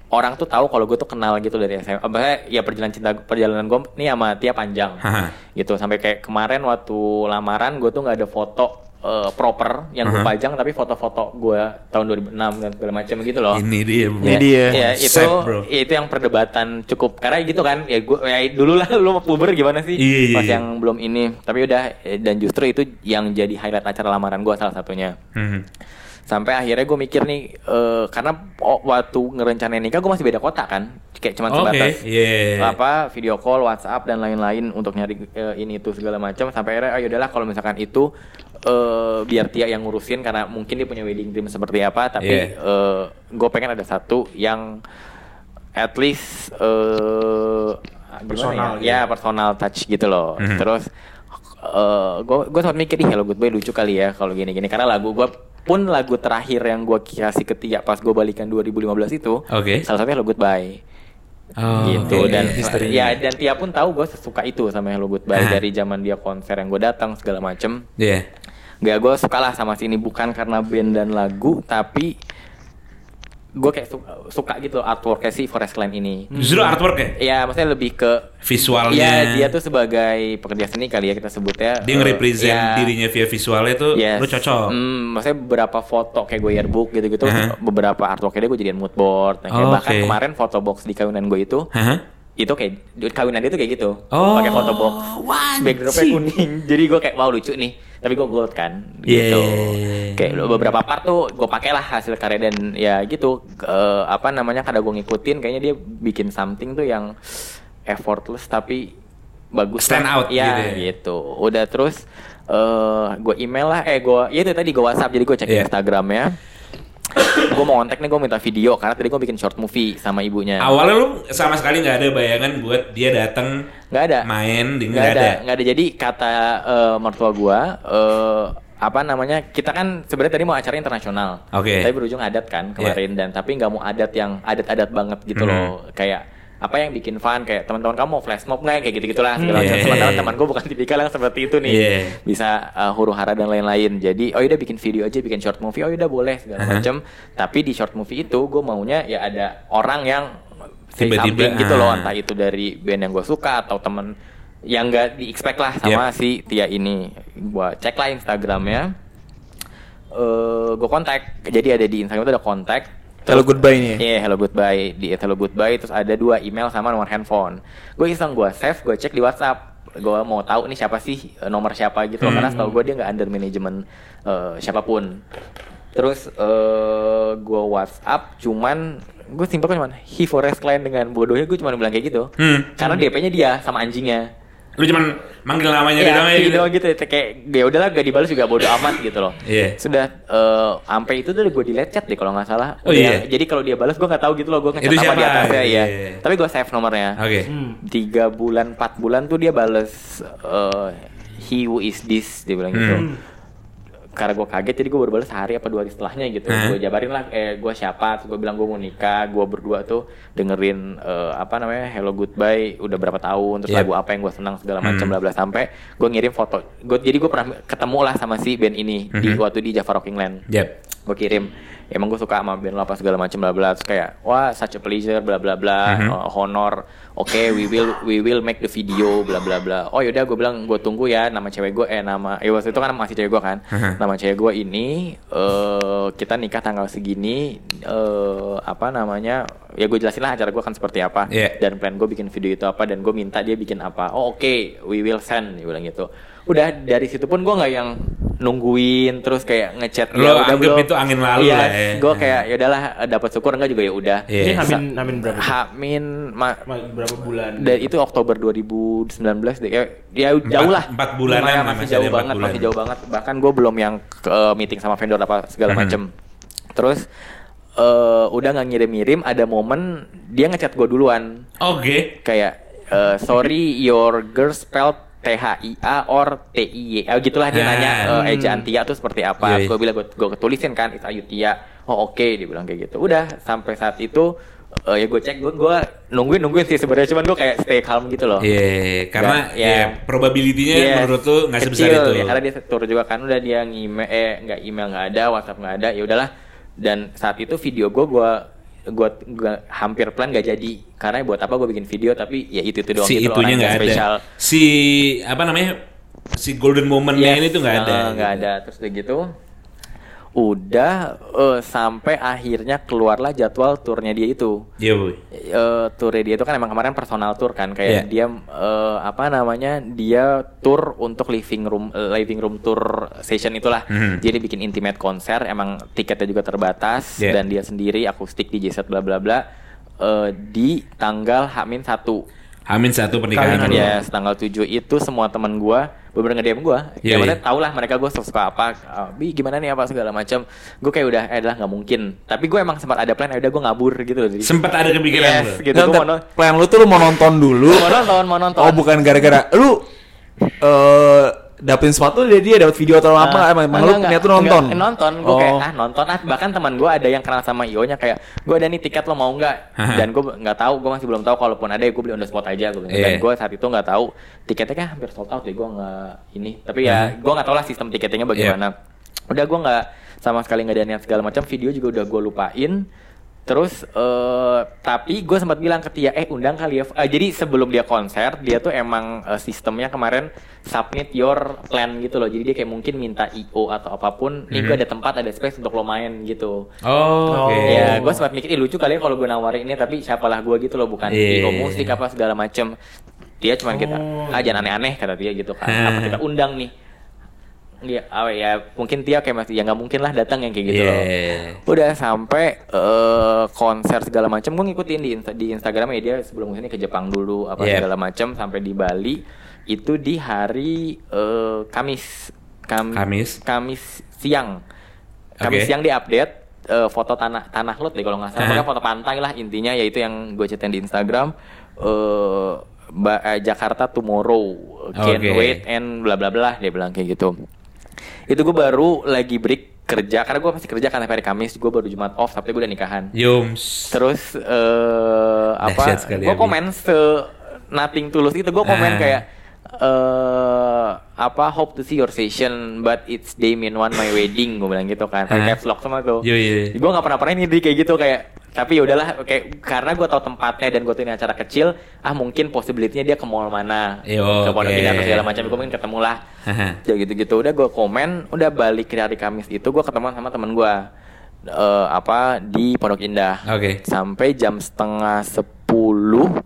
orang tuh tahu kalau gue tuh kenal gitu dari SMA. Maksudnya ya perjalanan cinta perjalanan gue nih sama Tia panjang. Gitu sampai kayak kemarin waktu lamaran gue tuh nggak ada foto eh, proper yang gue Aha. pajang tapi foto-foto gue tahun 2006 dan segala macam gitu loh. Ini dia. bro. Ya, dia. Ya, itu Sad, bro. itu yang perdebatan cukup karena gitu kan ya gue ya dulu lah (laughs) lu mau puber gimana sih Iya, iya, pas iya. yang belum ini tapi udah eh, dan justru itu yang jadi highlight acara lamaran gue salah satunya Hmm. Sampai akhirnya gue mikir nih eh, karena oh, waktu ngerencanain nikah gue masih beda kota kan kayak cuman Oke, sebatas iya. apa video call WhatsApp dan lain-lain untuk nyari eh, ini itu segala macam sampai akhirnya ayo udahlah kalau misalkan itu eh, biar Tia yang ngurusin karena mungkin dia punya wedding dream seperti apa tapi Iya. gue pengen ada satu yang at least gimana Personal ya? ya personal touch gitu loh Mhm. terus gue gue sempat mikir nih Hello Goodbye lucu kali ya kalau gini-gini karena lagu gue pun lagu terakhir yang gue kasih ke Tia pas gue balikan 2015 itu Oke. salah satunya Hello Goodbye Oh, gitu oke. dan History. ya dan Tia pun tahu gue suka itu sama Hello Goodbye Ah. dari zaman dia konser yang gue datang segala macem Iya. Gak gue suka lah sama sini bukan karena band dan lagu tapi gue kayak suka, suka gitu artworknya si Forest Clan ini. Justru artwork ya? Ya maksudnya lebih ke Visualnya. Iya dia tuh sebagai pekerja seni kali ya kita sebutnya. Dia nge-represent ya, dirinya via visualnya tuh yes. lu cocok. Hmm, maksudnya beberapa foto kayak gue yearbook gitu-gitu, Aha. beberapa artworknya dia gue jadiin mood board. Nah, kayak Oh, bahkan oke. kemarin foto box di kawinan gue itu Hah? itu kayak kawinan dia tuh kayak gitu Oh, pakai foto box wajib. backdropnya kuning (laughs) jadi gue kayak wow lucu nih tapi gue gold kan gitu Yeah. kayak beberapa part tuh gue pakai lah hasil karya dan ya gitu eh, apa namanya kadang gue ngikutin kayaknya dia bikin something tuh yang effortless tapi bagus Stand lah. out ya, gitu ya. gitu udah terus eh gue email lah eh gue ya itu tadi gue WhatsApp jadi gue cek Yeah. Instagramnya gue mau kontak nih gue minta video karena tadi gue bikin short movie sama ibunya Awalnya lu sama sekali nggak ada bayangan buat dia datang Nggak ada. main nggak nggak ada ada. nggak ada jadi kata eh, mertua gua eh, apa namanya kita kan sebenarnya tadi mau acara internasional Oke. tapi berujung adat kan kemarin dan tapi nggak mau adat yang adat-adat banget gitu Hmm. loh kayak apa yang bikin fun kayak teman-teman kamu mau flash mob nggak? Kayak gitu gitulah segala macam. Yeah. sementara teman gue bukan tipikal yang seperti itu nih. Yeah. bisa uh, huru hara dan lain-lain. Jadi oh udah bikin video aja bikin short movie. Oh udah boleh segala Uh-huh. macam. Tapi di short movie itu gue maunya ya ada orang yang Tiba-tiba, something gitu loh. Ah. entah itu dari band yang gue suka atau temen yang nggak di expect lah sama si Tia ini. Gua cek lah Instagramnya. Eh gue kontak. Jadi ada di Instagram itu ada kontak Hello goodbye nih. ya? Iya, hello goodbye di hello goodbye terus ada dua email sama nomor handphone. Gue iseng gue save, gue cek di WhatsApp. Gue mau tahu nih siapa sih eh, nomor siapa gitu loh. karena setahu gue dia nggak under manajemen eh, siapa pun. Terus eh gue WhatsApp cuman gue simpel cuman he forest client dengan bodohnya gue cuma bilang kayak gitu. Hmm. Karena DP-nya dia sama anjingnya. Lu cuman manggil namanya Iya, doang ya gitu. gitu. gitu. Kayak ya udahlah gak dibalas juga bodo amat gitu loh. Iya. Sudah eh, sampai itu tuh gue delete chat deh kalau nggak salah. Oh, iya? Jadi kalau dia balas gue nggak tahu gitu loh gue ngechat apa di atasnya Iya. ya. Tapi gue save nomornya. Oke. Hmm. Tiga bulan, empat bulan tuh dia bales eh, he who is this dia bilang gitu. Hmm. Karena gue kaget jadi gue baru balas sehari apa dua hari setelahnya gitu. Hah? Gue jabarin lah eh gue siapa, gue bilang gue mau nikah, gue berdua tuh dengerin eh, apa namanya Hello Goodbye udah berapa tahun, terus Yep. lagu apa yang gue senang segala macam Hmm. bla bla sampai gue ngirim foto. Gue jadi gue pernah ketemu lah sama si band ini di Mhm. waktu di Java Rocking Land Yep. gue kirim emang gue suka sama band lo apa segala macam bla bla. Kayak wah such a pleasure bla bla bla Mhm. uh, honor. Oke we will we will make the video bla bla bla. Oh yaudah gue bilang gue tunggu ya nama cewek gue eh nama ya waktu itu kan masih cewek gue kan. Mhm. nama cewek gue ini eh kita nikah tanggal segini eh apa namanya ya gue jelasin lah acara gue kan seperti apa. Iya. dan plan gue bikin video itu apa dan gue minta dia bikin apa. Oh oke we will send dia bilang gitu. Udah dari situ pun gue nggak yang nungguin terus kayak ngechat Lo anggap itu angin lalu iya, lah ya. gue kayak ya udahlah dapat syukur enggak juga ya udah Iya. Ini Hamin Hamin berapa? Hamin ma- Ma- berapa bulan? dan itu Oktober 2019 deh kayak ya jauh lah empat lah, masih masih jauh banget bulan. masih jauh banget bahkan gue belum yang ke eh, meeting sama vendor apa segala Mhm. macem terus eh, udah nggak ngirim-ngirim ada momen dia ngechat gue duluan Oke. kayak eh, sorry your girl spelled T H I A or T I Y. Eh, gitulah dia Ah. nanya eh, ejaan Tia tuh seperti apa. Iya, iya. gue bilang gue gue ketulisin kan itu Ayu Tia oh oke dia bilang kayak gitu. Udah sampai saat itu eh, ya gue cek gue gue nungguin nungguin sih sebenarnya. Cuman gue kayak stay calm gitu loh. Iya, karena Nggak, ya, ya. probability-nya Yes, menurut tuh nggak sebesar itu. ya, karena dia tur juga kan. Udah dia ngime eh nggak email nggak ada WhatsApp nggak ada ya udahlah. Dan saat itu video gue gue gue gua hampir plan gak jadi karena buat apa gue bikin video tapi ya itu itu doang si gitu itunya orang nggak ada. spesial. Si apa namanya? Si golden momentnya Yes, ini tuh nggak ada. eh, nggak ada terus udah gitu udah eh, sampai akhirnya keluarlah jadwal turnya dia itu Iya, boy. eh turnya dia itu kan emang kemarin personal tour kan kayak Iya. dia eh, apa namanya dia tour untuk living room eh, living room tour session itulah Mhm. jadi bikin intimate konser emang tiketnya juga terbatas Iya. dan dia sendiri akustik di set bla bla bla eh, di tanggal Hamin satu Hamin satu pernikahan. Kawin lu. ya tanggal 7 itu semua teman gua bener nge-DM gua. Iya, ya tau lah mereka gua suka apa, ah, bi gimana nih apa segala macam. Gue kayak udah eh adalah nggak mungkin. Tapi gue emang sempat ada plan, ya udah gue ngabur gitu loh. Jadi, Sempat ada kepikiran Yes, lu. gitu. Nggak, Gua mau non- plan lu tuh lu mau nonton dulu. mau nonton, mau nonton. Oh bukan gara-gara lu eh dapetin sepatu dia dia dapat video atau apa Ah, emang, emang enggak, lu niat tuh nonton. enggak, nonton, gue kayak Oh. ah nonton ah bahkan teman gue ada yang kenal sama Io-nya kayak gue ada nih tiket lo mau nggak? Dan gue nggak tahu, gue masih belum tahu kalaupun ada ya gue beli on the spot aja gue. Dan Iya. gue saat itu nggak tahu tiketnya kan hampir sold out ya gue nggak ini. Tapi ya gue nggak tahu lah sistem tiketnya bagaimana. Udah gue nggak sama sekali nggak ada niat segala macam. Video juga udah gue lupain. Terus eh tapi gue sempat bilang ke Tia, eh undang kali ya. Eh, jadi sebelum dia konser, dia tuh emang eh, sistemnya kemarin submit your plan gitu loh. Jadi dia kayak mungkin minta IO atau apa pun. Nih gue ada tempat, ada space untuk lo main gitu. Oh, oke. Ya, gue sempat mikir, "Ih, lucu kali ya kalau gue nawarin ini, tapi siapalah gue gitu loh, bukan Iya. IO musik apa segala macem. Dia cuman kita, ah jangan aneh-aneh kata dia gitu kan. (laughs) Apa kita undang nih? Iya, ah, ya mungkin Tia kayak masih ya nggak mungkin lah datang yang kayak gitu loh. Iya. Udah sampai eh, konser segala macam gue ngikutin di Insta- di Instagram ya dia sebelum ke sini ke Jepang dulu apa Yep. segala macam sampai di Bali itu di hari eh, Kamis Kam- Kamis. Kamis siang Kamis Oke. siang di update eh, foto tanah tanah lot deh kalau nggak salah. Pokoknya foto pantai lah intinya yaitu yang gue ceritain di Instagram eh Ba- eh, Jakarta tomorrow can't Oke. wait and bla bla bla dia bilang kayak gitu itu gue baru lagi break kerja karena gue masih kerja sampai hari Kamis gue baru Jumat off tapi gue udah nikahan Yums. terus eh apa gue Abi. komen se nothing tulus itu gue komen Ah. kayak eh apa hope to see your session but it's day min one my wedding gue bilang gitu kan. Caps lock sama tuh. Yo, yo, yo. gue nggak pernah pernah ini di kayak gitu kayak tapi ya udahlah kayak karena gue tahu tempatnya dan gue tuh ini acara kecil ah mungkin possibility-nya dia ke mall mana. Yo, ke Pondok oke. Indah atau segala macam gue mungkin ketemu lah ya gitu-gitu. Udah gue komen udah balik ke hari Kamis itu gue ketemu sama temen gue eh, apa di Pondok Indah. Oke. sampai jam setengah sepuluh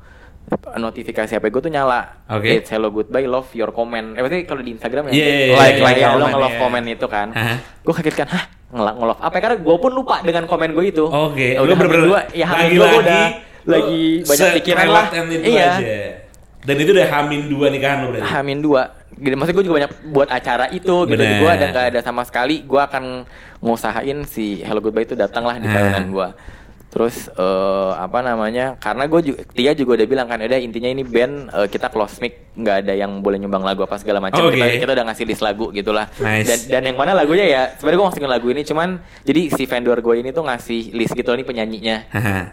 notifikasi HP gue tuh nyala Oke. It's hello goodbye love your comment eh maksudnya kalau di Instagram ya Iya, iya, iya, like iya, like iya, ya lo comment, nge-love iya. comment itu kan Hah? gue kaget kan hah ngelak ngelove apa ya? karena gue pun lupa dengan komen gue itu Oke, Ya lu udah bener-bener dua ya dua gue udah lagi banyak pikiran lah itu iya aja. Dan itu udah hamin dua nikahan lo berarti. Hamin dua. Gitu, maksudnya gue juga banyak buat acara itu gitu. Gue ada nggak ada sama sekali. Gue akan ngusahain si Hello Goodbye itu datang lah di Ah. kawinan gue. Terus eh, apa namanya? Karena gue juga Tia juga udah bilang kan, udah intinya ini band eh, kita close mic, nggak ada yang boleh nyumbang lagu apa segala macam. Oke. Kita, kita udah ngasih list lagu gitulah. Nice. Dan dan yang mana lagunya ya? Sebenarnya gue masukin lagu ini, cuman jadi si vendor gue ini tuh ngasih list gitu loh, ini penyanyinya.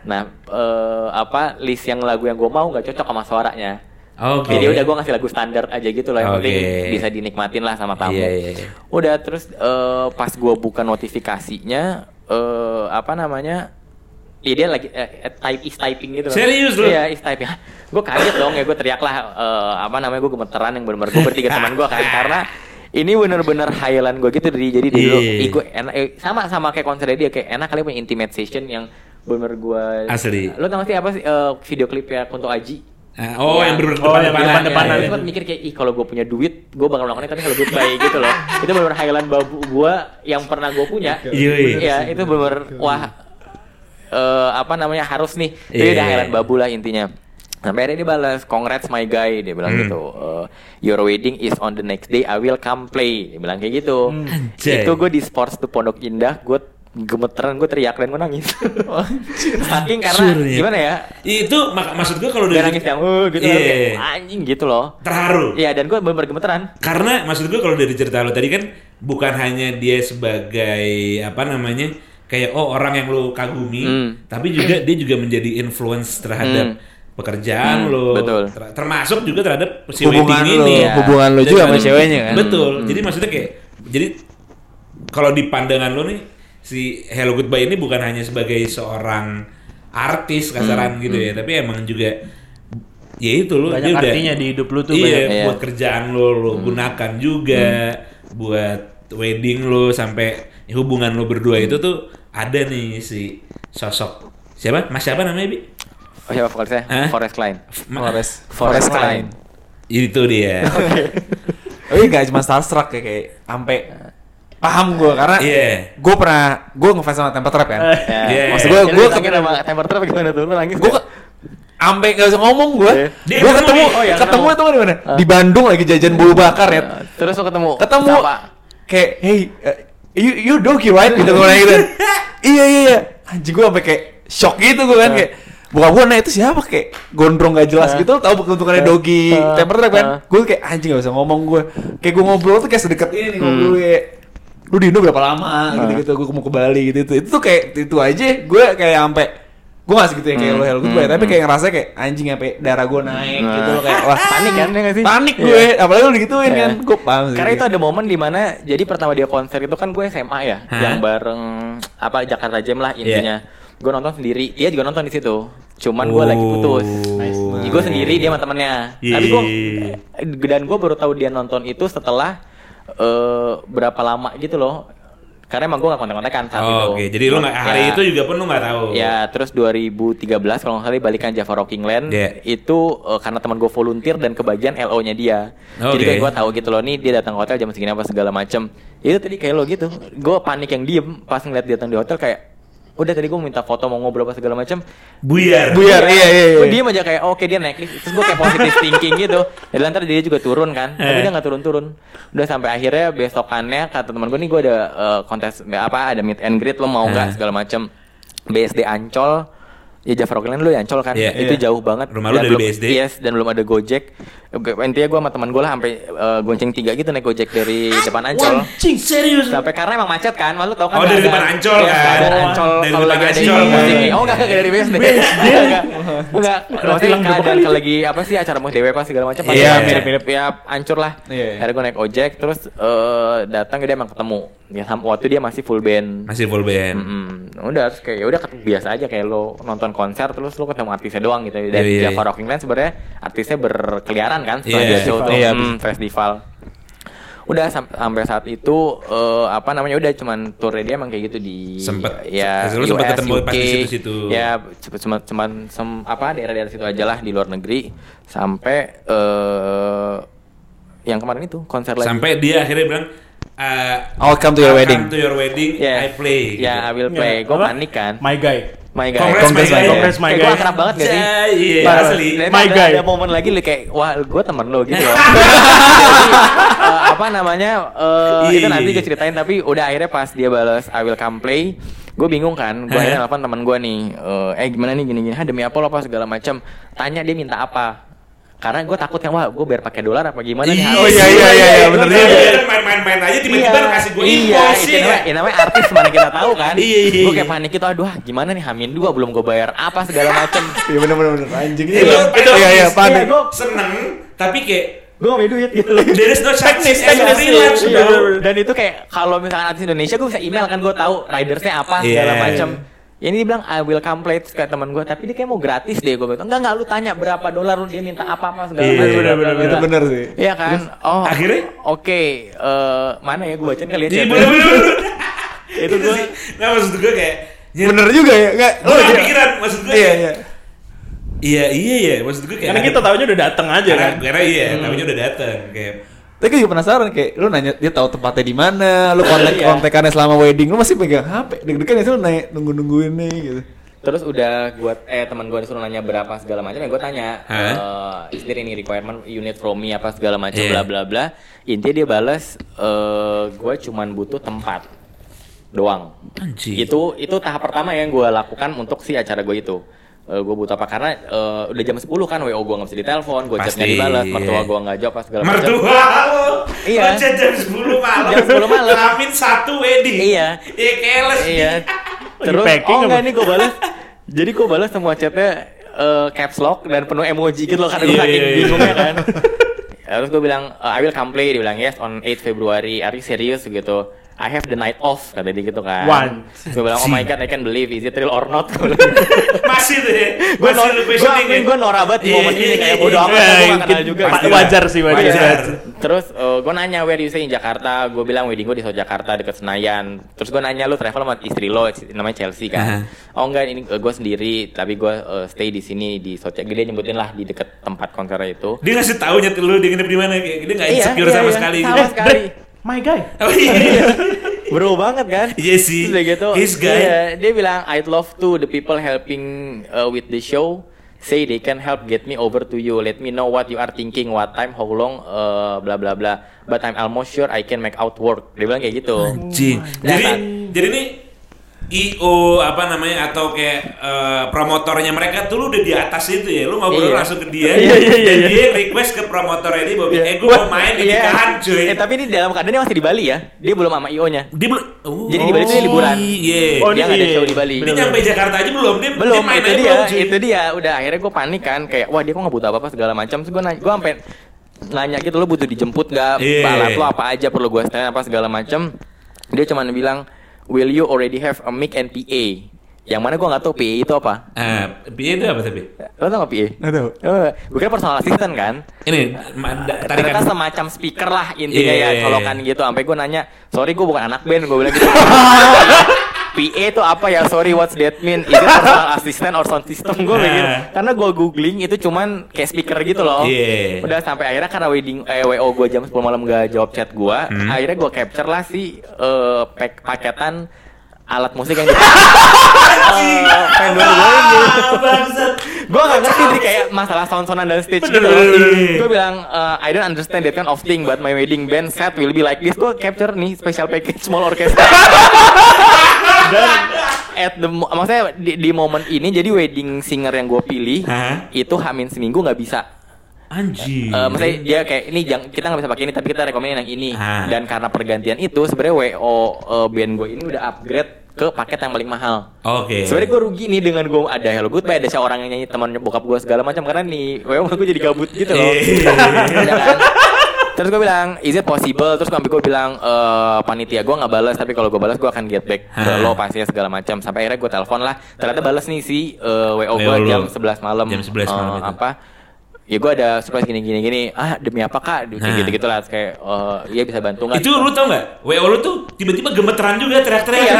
Nah, eh, apa list yang lagu yang gue mau nggak cocok sama suaranya. Oke. Jadi udah gue ngasih lagu standar aja gitu loh, yang Oke. penting bisa dinikmatin lah sama tamu. Iya, iya, iya. Udah terus eh, pas gue buka notifikasinya, eh, apa namanya? Iya dia lagi eh, eh, type is typing gitu. Serius lu? Iya is typing. (laughs) gue kaget dong ya gue teriak lah eh, apa namanya gue gemeteran yang benar-benar gue bertiga teman gue kan (laughs) karena ini bener-bener hayalan gue gitu dari jadi dulu Iya. ih, gue enak eh, sama sama kayak konser dia kayak enak kali punya intimate session yang bener gue Asli. lo tau sih apa sih eh, video klipnya Kunto Aji Ah, oh, yang bener-bener Oh, yang depan-depanan. depan-depanan Ya, itu. gue sempat mikir kayak ih kalau gue punya duit gue bakal melakukannya tapi kalau goodbye gitu loh itu benar Highland babu gue yang pernah gue punya Iya, iya. ya itu benar wah eh, apa namanya harus nih itu Iya. udah Highland babu lah intinya sampai akhirnya dia balas congrats my guy dia bilang Hmm. gitu eh, your wedding is on the next day I will come play dia bilang kayak gitu Anjay. itu gue di sports tuh Pondok Indah gue gemeteran gue teriak dan gue nangis saking karena Sure, ya. gimana ya Itu mak- maksud gue kalau dia nangis yang uh, gitu Iya. kayak, anjing gitu loh terharu. Iya dan gue bener-bener gemeteran Karena maksud gue kalau dari cerita lo tadi kan bukan hanya dia sebagai apa namanya kayak oh orang yang lo kagumi, Hmm. tapi juga dia juga menjadi influence terhadap pekerjaan Hmm, lo, betul. Ter- termasuk juga terhadap si Hubungan wedding lo, ini. ya. hubungan lo juga sama Dengan- ceweknya kan. Betul. Hmm. Jadi maksudnya kayak jadi kalau di pandangan lo nih si Hello Goodbye ini bukan hanya sebagai seorang artis kasaran Hmm, gitu ya, tapi emang juga ya itu lo Banyak dia udah- artinya di hidup lu tuh iya, banyak. Iya. buat kerjaan lo lo gunakan juga buat wedding lo sampai hubungan lo berdua itu tuh ada nih si sosok siapa mas siapa namanya bi Oh siapa vokalisnya? Hah? Forest Klein Ma- Forest Forest Klein. Klein. itu dia Oh iya gak cuma starstruck ya kayak sampai paham gue karena Iya. gue pernah gue ngefans sama Temper Trap kan. Ya. Iya. Maksud gue gue sakit sama temper trap gimana tuh? Lu nangis gue sampai gak bisa ngomong gue. Iya. Dia Gue ketemu ketemu. Oh, iya, ketemu ketemu. itu di mana? Di Bandung lagi jajan bulu bakar ya. Terus lu ketemu Ketemu Siapa? kayak hey uh, you you doki right? Gitu gue gitu. (laughs) iya iya iya. Anjing gue sampai kayak shock gitu gue kan kayak Bukan gue nah itu siapa? Kayak gondrong gak jelas gitu lo tau bentukannya dogi Uh, temper trap kan? Gue kayak anjing gak bisa ngomong gue kayak gue ngobrol tuh kayak sedekat ini nih ngobrol kayak lu di Indo berapa lama? Gitu gitu gue mau ke Bali gitu itu itu tuh kayak itu aja. Gue kayak sampai gue gak segitu ya kayak lo hello goodbye tapi kayak ngerasa kayak anjing sampai darah gue naik Nah. gitu loh kayak wah Panik kan, ya nggak sih? panik Iya. gue apalagi lu digituin Iya. kan gue paham sih Karena itu ada momen di mana jadi pertama dia konser itu kan gue SMA ya, yang bareng apa Jakarta Jam lah intinya. Gue nonton sendiri, dia juga nonton di situ. Cuman gue lagi putus. Oh. Jadi gue sendiri dia sama temennya. Iya. Tapi gue dan gue baru tahu dia nonton itu setelah eh, berapa lama gitu loh. Karena emang gue gak kontak-kontakan saat itu. Oh, Oke, jadi lu nggak hari Ya. itu juga pun lu nggak tahu. Ya, terus 2013 kalau nggak salah balikan Java Rocking Land Yeah. itu eh, karena teman gue volunteer dan kebagian LO-nya dia. Jadi Oke. kayak gue tahu gitu loh nih dia datang ke hotel jam segini apa segala macem. Itu tadi kayak lo gitu. Gue panik yang diem pas ngeliat dia datang di hotel kayak udah tadi gue minta foto mau ngobrol apa segala macem. Buyar. Buyar, iya iya iya. Gue diem aja kayak oke dia naik lift. Terus gue kayak positive thinking gitu. Dan lantar dia juga turun kan. Tapi Eh. dia nggak turun-turun. Udah sampai akhirnya besokannya kata teman gue nih gue ada eh, kontes apa ada meet and greet lo mau Eh. nggak segala macem. BSD Ancol Ya Java Rockland lu ya Ancol kan Iya, Itu iya. jauh banget Rumah lu Dan dari belum- BSD? Yes dan belum ada Gojek Oke, Intinya gue sama teman gue lah sampai eh, gonceng tiga gitu naik Gojek dari depan Ancol Cing serius. Sampai karena emang macet kan, malu tau kan Oh, dari ada- depan Ancol Iya, kan? Oh, Ancol dari kalau depan lagi ada Ancol kan? nih. Oh enggak enggak dari BSD. Enggak. Enggak. Keadaan kalau lagi apa sih acara musik DWP segala macam pasti Iya, mirip-mirip. ya hancur lah. Iya, iya. Akhirnya gue naik ojek terus eh, datang dia emang ketemu. Ya sam- waktu dia masih full band. Masih full band. Mm-mm. Udah terus kayak ya udah biasa aja kayak lo nonton konser terus lo ketemu artisnya doang gitu. Dan Iya, iya, Java. Rocking Land sebenarnya artisnya berkeliaran kan setelah Iya. dia show tuh Iya, Hmm, festival. Udah sam- sampai saat itu eh, apa namanya udah cuman tour dia emang kayak gitu di Sempet- ya lu sempet US, ketemu pas di UK. situ-situ. Ya cuma cuman, cuman sem- apa daerah-daerah situ aja lah di luar negeri sampai eh yang kemarin itu konser lagi. Sampai dia akhirnya bilang uh, I'll come to your I'll wedding. come to your wedding, Ya. I play. Ya, I gitu. will play. Gue Apa? panik kan. My guy. My guy. Congrats, my guy. Congrats, my guy. gue akrab banget gak sih? Iya, Parah. asli. My ada, guy. ada momen lagi lu kayak wah gue temen lo gitu loh. Jadi, (laughs) eh, apa namanya eh, Iya, itu iya, nanti iya. gue ceritain tapi udah akhirnya pas dia balas I will come play gue bingung kan gue akhirnya telepon teman gue nih eh, eh gimana nih gini gini ha demi apa lo apa segala macam tanya dia minta apa karena gue takut kan wah gue biar pakai dolar apa gimana nih Iya, Oh, iya, iya, iya, iya, bener Lu juga. kan main-main-main aja tiba-tiba lu kasih gue iya, impulsi itu ya. namanya, ya namanya artis mana kita tahu kan. Iya, iya, Gue iya. kayak panik itu, aduh ah, gimana nih Hamin dua belum gue bayar apa segala macem. (laughs) Iya bener bener bener anjing Itu, itu, Iya iya panik. Iya, gua- seneng, tapi kayak gue gak punya duit gitu. (laughs) there is no Iya, freelance, iya. bro. Dan itu kayak kalau misalkan artis Indonesia gue bisa email kan gue tahu ridersnya apa segala Iya. Ya ini dia bilang I will come play kayak teman gue tapi dia kayak mau gratis deh gue bilang enggak enggak lu tanya berapa dolar lu dia minta apa apa segala Iya, macam bener, bener, Itu bener sih. Iya kan oh akhirnya? oke eh, mana ya gue bacain kali ya Iya, bener-bener. (laughs) Itu gue. Nah, maksud gue kayak Bener juga ya enggak. Gue gak pikiran, maksud gue Iya iya. Iya iya iya, maksud gue kayak Karena kita tahunya udah dateng aja karena, kan. karena iya, tahunya udah dateng kayak Tapi gue juga penasaran kayak lu nanya dia tahu tempatnya di mana, lu kontak Iya. kontekannya selama wedding, lu masih pegang HP, deg-degan ya sih lu nanya nunggu nungguin nih gitu. Terus udah gua eh teman gua disuruh nanya berapa segala macam ya gua tanya Hah? eh is there any requirement unit from me apa segala macam Iya. bla bla bla. Intinya dia balas eh gua cuman butuh tempat doang. anjing. Itu itu tahap pertama yang gua lakukan untuk si acara gua itu. Eh gue butuh apa karena eh, udah jam 10 kan WO gua nggak bisa ditelepon, gua chatnya dibalas, mertua iya. gua nggak jawab apa segala macam. Mertua lo. Iya. Chat jam 10 malam. Jam 10 malam. Amin satu wedding. Iya. Iya keles. Iya. Lagi (laughs) Terus packing oh enggak nih gue balas. Jadi gue balas semua chatnya eh, caps lock dan penuh emoji gitu loh karena gue Iya, saking iya, iya. bingungnya kan. (laughs) Terus gue bilang I will come play, dia bilang yes on 8 February. Are you serious gitu? I have the night off kata dia gitu kan. One. Gue bilang oh my god I can believe is it real or not? (laughs) Masih tuh ya. gue Masih nor, gue questioning ya. gue norak banget di momen ini kayak bodo amat gue gak kenal juga. Pasti wajar sih, wajar. Terus gue nanya where you stay in Jakarta, gue bilang wedding gue di South Jakarta deket Senayan. Terus gue nanya lu travel sama istri lo, namanya Chelsea kan? Oh enggak, ini gue sendiri, tapi gue eh, stay di sini di South Jakarta. Dia nyebutin lah di deket tempat konser itu. Dia ngasih tahu nyet lu dia nginep di mana dia nggak Iya, insecure iya, sama iya. sekali. Sama gitu. sekali. (laughs) My guy. (laughs) Oh iya. Bro banget kan? Iya sih. Terus gitu, His guy. iya, dia bilang I'd love to the people helping uh, with the show say they can help get me over to you. Let me know what you are thinking, what time, how long, uh, bla bla bla. But I'm almost sure I can make out work. Dia bilang kayak gitu. Anjing. Oh Jadi Kelihatan. jadi ini IO apa namanya atau kayak eh, promotornya mereka tuh lu udah di atas itu ya. Lu ngobrol Iya. langsung ke dia. Iya, iya, iya, dan iya. dia request ke promotornya dia bahwa eh gue Gua- mau main di iya. nikahan cuy. Eh tapi ini dalam keadaan dia masih di Bali ya. Dia belum sama IO-nya. Dia belum oh. Jadi di Bali tuh dia liburan. Iya. Oh, dia nggak ada iya. show di Bali. Dia nyampe Jakarta aja belum. Dia belum dia main itu aja dia belum, cuy. itu dia udah akhirnya gue panik kan kayak wah dia kok nggak butuh apa apa segala macam terus gue nanya gue sampai nanya gitu lo butuh dijemput nggak Iya. alat lo apa aja perlu gue stand apa segala macam dia cuma bilang will you already have a mic and PA yang mana gue nggak tahu PA itu apa? Ah, PA itu apa tapi? lo tau nggak PA Nggak tahu. Oh, gue kira personal assistant kan? Ini ternyata tarikan semacam speaker lah intinya Iya, ya iya, colokan iya. gitu. Sampai gue nanya sorry gue bukan anak band gue bilang gitu (laughs) PA itu apa ya sorry what's that mean is it personal assistant or sound system gue Nah. mikir karena gue googling itu cuman kayak speaker gitu loh Iya. udah sampai akhirnya karena wedding eh, wo gue jam 10 malam gak jawab chat gue Hmm. akhirnya gue capture lah si eh, pak- paketan alat musik yang uh, vendor gue ini (laughs) gue gak ngerti nih kayak masalah sound-soundan dan stage gitu. Gue bilang uh, I don't understand that kind of thing but my wedding band set will be like this. Gue capture nih special package small orchestra. (laughs) dan at the maksudnya di, di momen ini jadi wedding singer yang gue pilih Hah? itu hamin seminggu nggak bisa. Anjing. Eh, maksudnya dia kayak ini jangan kita nggak bisa pakai ini tapi kita rekomenin yang ini Ah. dan karena pergantian itu sebenarnya wo eh, band gue ini udah upgrade ke paket yang paling mahal. Oke. Sebenarnya gue rugi nih dengan gue ada Hello Goodbye, ada siapa orang yang nyanyi teman bokap gue segala macam karena nih, gue gue jadi gabut gitu loh. (laughs) Ya? Terus gue bilang, is it possible? Terus sampai gue bilang, eh panitia gue nggak balas, tapi kalau gue balas gue akan get back ke lo pastinya segala macam. Sampai akhirnya gue telepon lah, ternyata balas nih si eh, WO gue jam 11 malam. Jam 11 malam itu. Apa? Ya gue ada surprise gini gini gini. Ah demi apa kak? Kayak Nah. gitu gitu lah. Kayak, eh iya bisa bantu nggak? Itu lu tau nggak? WO lu tuh tiba-tiba gemeteran juga teriak-teriak. Iya,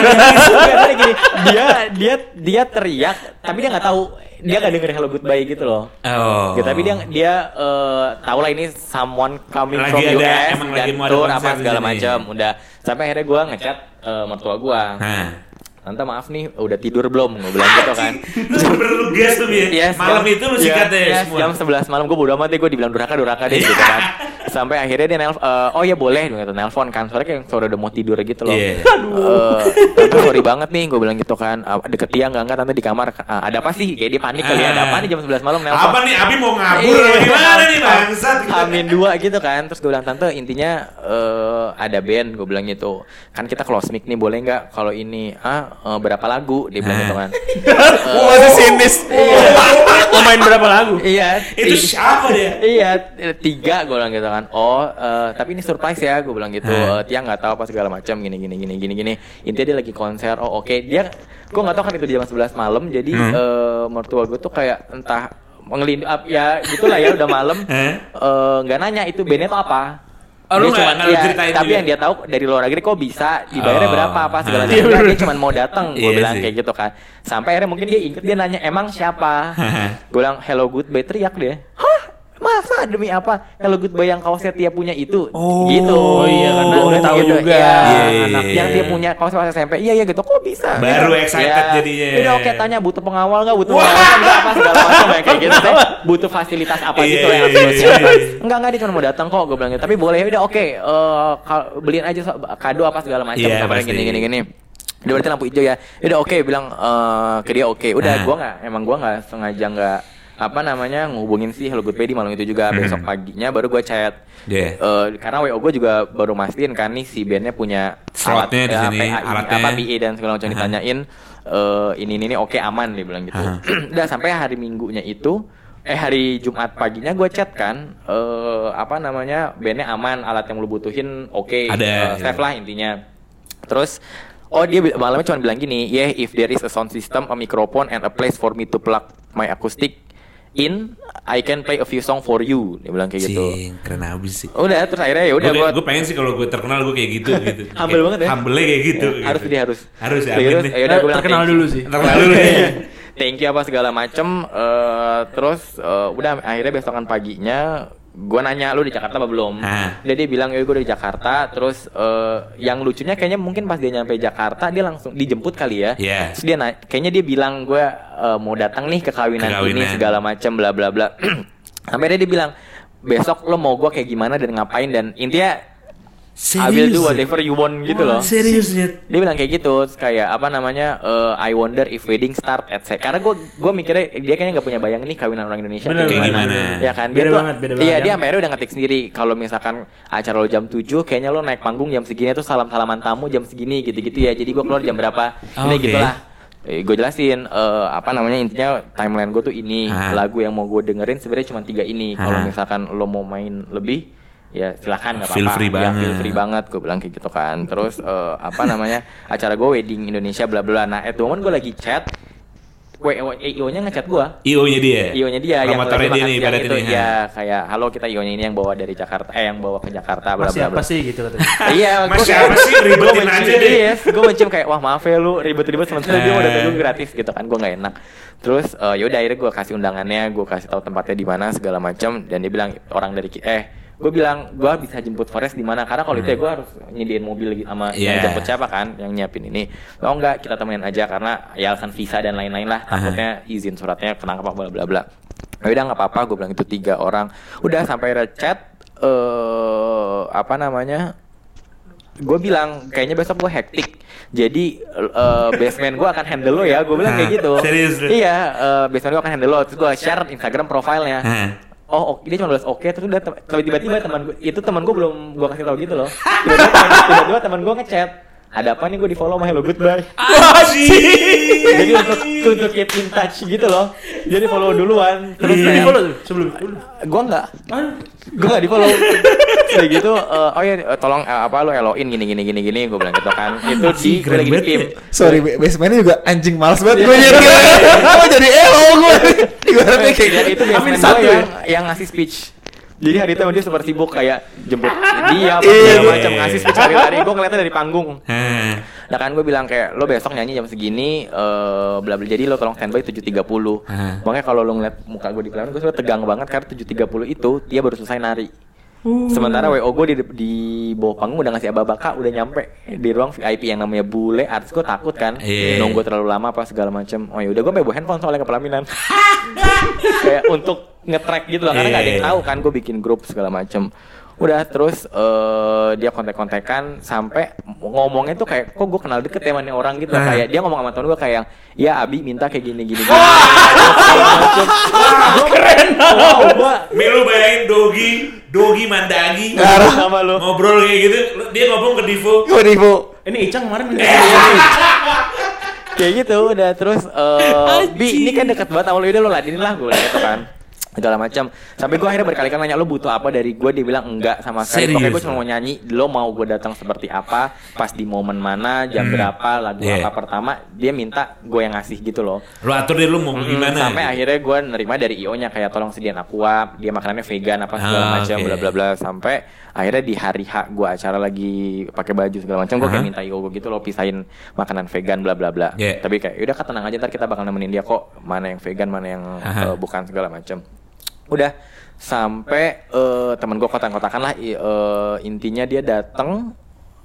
iya. Dia dia dia teriak, tapi dia nggak tahu dia nggak dengerin hello goodbye gitu loh. Oh. Gitu, tapi dia dia eh, tahu lah ini someone coming Lagi from ada- US dan tour apa segala macam. Udah sampai akhirnya gua ngechat eh, mertua gua. Nah. Tante maaf nih, udah tidur belum? Gue bilang gitu kan. Terus lu gas tuh ya. Yes, Malam jam- itu lu iya, sikat deh yes, semua. Jam 11 malam gue bodo amat deh gue dibilang durhaka durhaka deh gitu kan. (laughs) Sampai akhirnya dia nelpon, oh ya boleh gitu nelpon kan. Soalnya kayak sore udah mau tidur gitu loh. Iya. Eh, tante sorry banget nih gue bilang gitu kan. Ah, deket dia enggak enggak tante di kamar. Ah, ada apa sih? Kayak dia panik kali ya. Ada apa nih jam 11 malam nelpon? Apa nih Abi mau ngabur Iya. apa gimana nih bangsat? (laughs) gitu. Amin dua gitu kan Terus gue bilang tante intinya eh, ada band Gue bilang gitu Kan kita close mic nih boleh nggak Kalau ini ah eh, berapa lagu? Dia bilang gitu kan. (laughs) Oh, masih sinis. (laughs) Mau main berapa lagu? Iya. Itu ti- siapa dia? Iya t- tiga gue bilang gitu kan. Oh eh, tapi ini surprise ya Gue bilang gitu. Hah? Eh, Tia nggak tahu apa segala macam gini gini gini gini gini. Intinya dia lagi konser. Oh oke. Dia Gue nggak tahu kan itu jam 11 malam. Jadi Hmm. eh, mertua gue tuh kayak entah ngelindung ya gitulah ya udah malam? (laughs) Eh, nggak nanya itu bandnya tuh apa Oh, dia iya, ceritain tapi juga? yang dia tahu dari luar negeri kok bisa dibayarnya Oh. berapa apa segala Ah. (laughs) macam Enggak, dia cuma mau datang gue Iya bilang sih. kayak gitu kan sampai akhirnya mungkin dia inget dia nanya emang siapa (laughs) gue bilang hello goodbye teriak dia hah masa demi apa hello goodbye yang kaosnya Tia punya itu Oh. gitu Oh iya, karena Gua udah tahu gitu, juga. iya, Iya, iya, anak iya. yang dia punya kaos pas SMP iya iya gitu kok bisa Baru Iya. excited Iya. jadinya. udah oke tanya butuh pengawal nggak butuh pengawal nggak apa segala macam ya kayak gitu Teh, (laughs) butuh fasilitas apa Iya, gitu yang iya, gue iya, iya. Enggak enggak dia cuma mau datang kok gue bilang gitu. Tapi boleh udah oke eh, kal- beliin aja so- kado apa segala macam Iya, pasti. gini gini gini. Udah berarti lampu hijau ya. Udah oke bilang eh, ke dia oke. Udah Ah. gua nggak emang gua nggak sengaja nggak apa namanya ngehubungin sih Hello Goodbye di malam itu juga Hmm. besok paginya baru gua chat Iya. Eh, karena WO gue juga baru mastiin kan nih si bandnya punya Slotnya di ya, sini, PA, alatnya. apa PA dan segala macam Aha. ditanyain eh, ini ini ini oke aman dia bilang gitu. Aha. (clears throat) Udah sampai hari Minggunya itu eh hari Jumat paginya gue chat kan eh apa namanya bandnya aman alat yang lu butuhin oke Ada, eh, safe lah intinya. Terus Oh dia malamnya cuma bilang gini, yeah if there is a sound system, a microphone and a place for me to plug my acoustic in, I can play a few song for you. Dia bilang kayak gitu. Cing, keren abis sih. Udah terus akhirnya ya udah Gue gua pengen sih kalau gue terkenal gue kayak gitu gitu. (laughs) Humble Kayak banget ya. Humble kayak gitu. Ya, harus gitu. dia harus. Harus ya. Terus, ya udah gua bilang terkenal dulu sih. Terkenal dulu ya. (laughs) Thank you apa segala macem eh, Terus eh, udah akhirnya besokan paginya Gue nanya lu di Jakarta apa belum Ah. Dia dia bilang ya gue di Jakarta Terus eh, yang lucunya kayaknya mungkin pas dia nyampe Jakarta Dia langsung dijemput kali ya Iya. Terus dia na- kayaknya dia bilang gue eh, mau datang nih ke kawinan, kawinan. ini segala macem bla bla bla (clears throat) Sampai dia bilang besok lo mau gue kayak gimana dan ngapain dan intinya I will do whatever you want gitu loh. Serius Nyet? Dia bilang kayak gitu, kayak apa namanya? eh, I wonder if wedding start at say. Karena gue gue mikirnya dia kayaknya nggak punya bayangan nih kawinan orang Indonesia Bener, Kayak gimana. gimana? Ya kan? Beda tuh- banget, beda Iya, banget. dia akhirnya udah ngetik sendiri. Kalau misalkan acara lo jam 7, kayaknya lo naik panggung jam segini tuh salam-salaman tamu jam segini gitu-gitu ya. Jadi gue keluar jam berapa? Ini Oke. gitulah. Eh, gue jelasin eh, apa namanya intinya timeline gue tuh ini Ah. lagu yang mau gue dengerin sebenarnya cuma tiga ini kalau Ah. misalkan lo mau main lebih ya silakan nggak apa-apa Feel free Ya, feel banget. free banget gue bilang kayak gitu kan terus eh, apa namanya acara gue wedding Indonesia bla bla nah itu momen gue lagi chat WO nya ngechat gue IO-nya dia. IO-nya dia yang dia nih pada itu ini. ya kayak halo kita IO-nya ini yang bawa dari Jakarta eh yang bawa ke Jakarta bla bla apa bla sih gitu katanya. (laughs) Iya, gua sih? Ribetin gua aja deh. Yes, gue mencium kayak wah maaf ya lu ribet-ribet sementara dia udah Eh. dulu gratis gitu kan, gue nggak enak. Terus eh, yaudah akhirnya gue kasih undangannya, gue kasih tahu tempatnya di mana segala macam dan dia bilang orang dari eh gue bilang gue bisa jemput Forest di mana? Karena kalau itu ya gue harus nyediain mobil lagi sama yang Yeah. jemput siapa kan yang nyiapin ini. Oh enggak kita temenin aja karena ya alasan visa dan lain-lain lah. Takutnya izin suratnya kenapa bla bla bla. Ya udah nggak apa-apa gue bilang itu tiga orang. Udah sampai ada chat eh apa namanya gue bilang kayaknya besok gue hektik. Jadi eh basement gue akan handle lo ya. Gue bilang kayak gitu. Serius? Iya eh, basement gue akan handle lo. Terus gue share instagram profilnya. Oh oke dia cuma balas oke terus udah (laughs) tiba-tiba teman gue itu teman gue belum gue kasih tahu gitu loh tiba-tiba teman- gue ngechat ada apa nih gue di follow sama hello goodbye sih. Jadi untuk untuk keep in touch gitu loh. Jadi follow duluan. Terus kayak- di follow sebelum. gue nggak. Gue nggak di follow kayak gitu eh, oh ya tolong eh, apa lo eloin gini gini gini gini gue bilang gitu kan. Itu di gue lagi di tim Sorry, be- basementnya juga anjing males banget gue jadi Gue jadi elo gue Ibaratnya kayak itu basement satu gue ya yang, yang ngasih speech. Jadi hari itu dia super sibuk kayak jemput dia apa Iya, segala iya. macam ngasih speech lari-lari gue ngeliatnya dari panggung. Nah kan gue bilang kayak lo besok nyanyi jam segini eh bla bla jadi lo tolong standby 7.30 Ah. Makanya kalau lo ngeliat muka gue di pelaminan gue sebenernya tegang banget karena 7.30 itu dia baru selesai nari. Sementara WO gue di, di bawah panggung udah ngasih ababaka udah nyampe di ruang VIP yang namanya bule artis gue takut kan. Iya. nunggu terlalu lama apa segala macam oh ya udah gue bawa handphone soalnya ke pelaminan. (laughs) Kayak untuk nge-track gitu lah karena nggak ada yang Iya. tahu kan gue bikin grup segala macam udah terus eh, dia kontak-kontakan sampai ngomongnya tuh kayak kok gue kenal deket ya orang gitu Ah. kayak dia ngomong sama temen gue kayak ya Abi minta kayak gini gini, gini. Keren wow lu bayangin Dogi, Dogi Mandagi sama lu. ngobrol kayak gitu, dia ngomong ke Divo. Nih bu Ini Icang kemarin (laughs) minta kayak gitu udah terus eh Bi ini kan deket banget sama lu udah lo ladenin lah gue gitu kan segala macam. Sampai gue akhirnya berkali-kali nanya lo butuh apa? Dari gue dia bilang enggak sama sekali. Pokoknya gue cuma mau nyanyi lo mau gue datang seperti apa? Pas di momen mana? Jam berapa? Lagu Yeah. apa pertama? Dia minta gue yang ngasih gitu loh. Lu atur deh lu mau Mm, gimana. sampai akhirnya gue nerima dari io nya kayak tolong sediain aqua dia makanannya vegan apa segala Ah, macam oke. bla bla bla. Sampai akhirnya di hari H gue acara lagi pakai baju segala macam gue kayak minta io gue gitu loh pisahin makanan vegan bla bla bla. Yeah. tapi kayak udah tenang aja ntar kita bakal nemenin dia kok mana yang vegan mana yang eh, bukan segala macam udah sampai eh, temen gue kotak-kotakan lah eh, intinya dia datang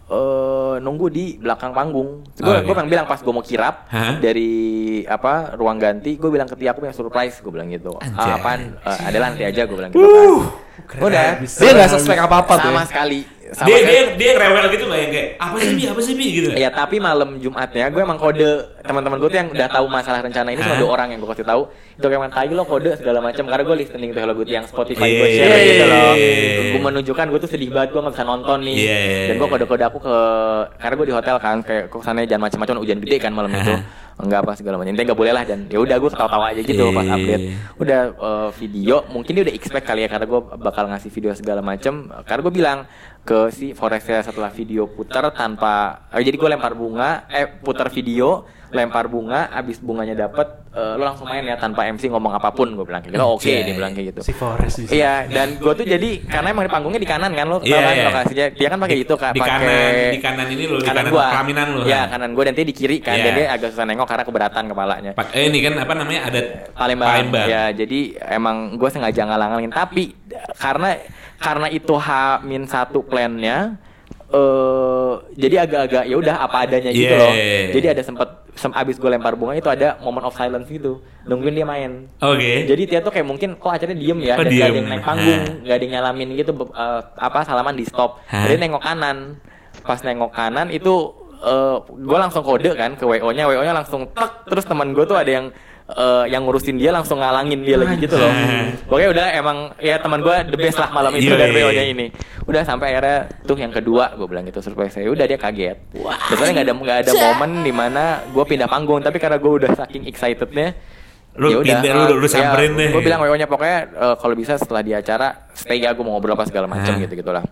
eh nunggu di belakang panggung. Gue Oh, gue iya. pengen bilang pas gue mau kirap Hah? dari apa ruang ganti, gue bilang ke Tia aku punya surprise, gue bilang gitu. Anjay. Ah, apaan? Eh, ada nanti aja gue bilang gitu kan. Udah. Dia nggak suspek apa-apa tuh. Sama ya. sekali. Sama dia sekali. dia dia rewel gitu nggak yang kayak apa sih bi? Apa sih bi? gitu. Ya tapi malam Jumatnya gue emang kode teman-teman gue tuh yang udah tahu masalah rencana ini cuma dua orang yang gue kasih tahu. Itu kayak tai lo kode segala macam karena gue listening tuh Hello Good yang Spotify gue Iya, share gitu loh. Iya. gue menunjukkan gue tuh sedih banget gue nggak bisa nonton nih. Iya, dan gue kode-kode aku ke karena gue di hotel kan kayak ke sana jangan macam-macam hujan gede kan malam itu. (laughs) Enggak apa segala macam. Intinya nggak boleh lah dan ya udah gue ketawa-tawa aja gitu pas update. Udah eh, video mungkin dia udah expect kali ya karena gue bakal ngasih video segala macem karena gue bilang ke si Foresta setelah video putar tanpa eh, jadi gue lempar bunga eh putar video lempar bunga abis bunganya dapet eh, lo langsung main ya tanpa MC ngomong apa pun gue bilang kayak gitu oke Anjay. dia bilang kayak gitu Si Forest. Iya, dan gue tuh jadi karena emang di panggungnya di kanan kan lo Iya, kan iya. lokasinya. Dia kan pakai itu kak, Di pakai kanan, di kanan ini lo, di kanan gua. pelaminan lo, Iya, kan? kanan gue dan dia di kiri kan. Dan dia agak susah nengok karena keberatan kepalanya. Pak, eh ini kan apa namanya ada Palembang. Palembang. Ya, jadi emang gue sengaja ngalang-ngalangin tapi karena karena itu H min satu plannya eh jadi agak-agak ya udah apa adanya gitu Yeah. loh. Jadi ada sempet sem abis gue lempar bunga itu ada moment of silence gitu. Nungguin dia main. Oke. Jadi Tia tuh kayak mungkin kok acaranya diem ya Oh, dan gak ada diem. yang naik panggung, Hah. gak ada yang nyalamin gitu eh, apa salaman di stop. Jadi nengok kanan. Pas nengok kanan itu gue langsung kode kan ke WO-nya, WO-nya langsung tek terus teman gue tuh ada yang eh, yang ngurusin dia langsung ngalangin dia lagi gitu loh. Pokoknya udah emang ya teman gue the best lah malam itu Iya, dari iya, WO-nya iya. ini. Udah sampai akhirnya tuh yang kedua gue bilang gitu surprise saya. Udah dia kaget. Sebenarnya nggak ada nggak ada momen di mana gue pindah panggung tapi karena gue udah saking excitednya Lu ya udah, pindah, lu- lu samperin deh. Gue bilang WO-nya pokoknya eh, kalau bisa setelah di acara stay ya gue mau ngobrol apa segala macam gitu gitulah.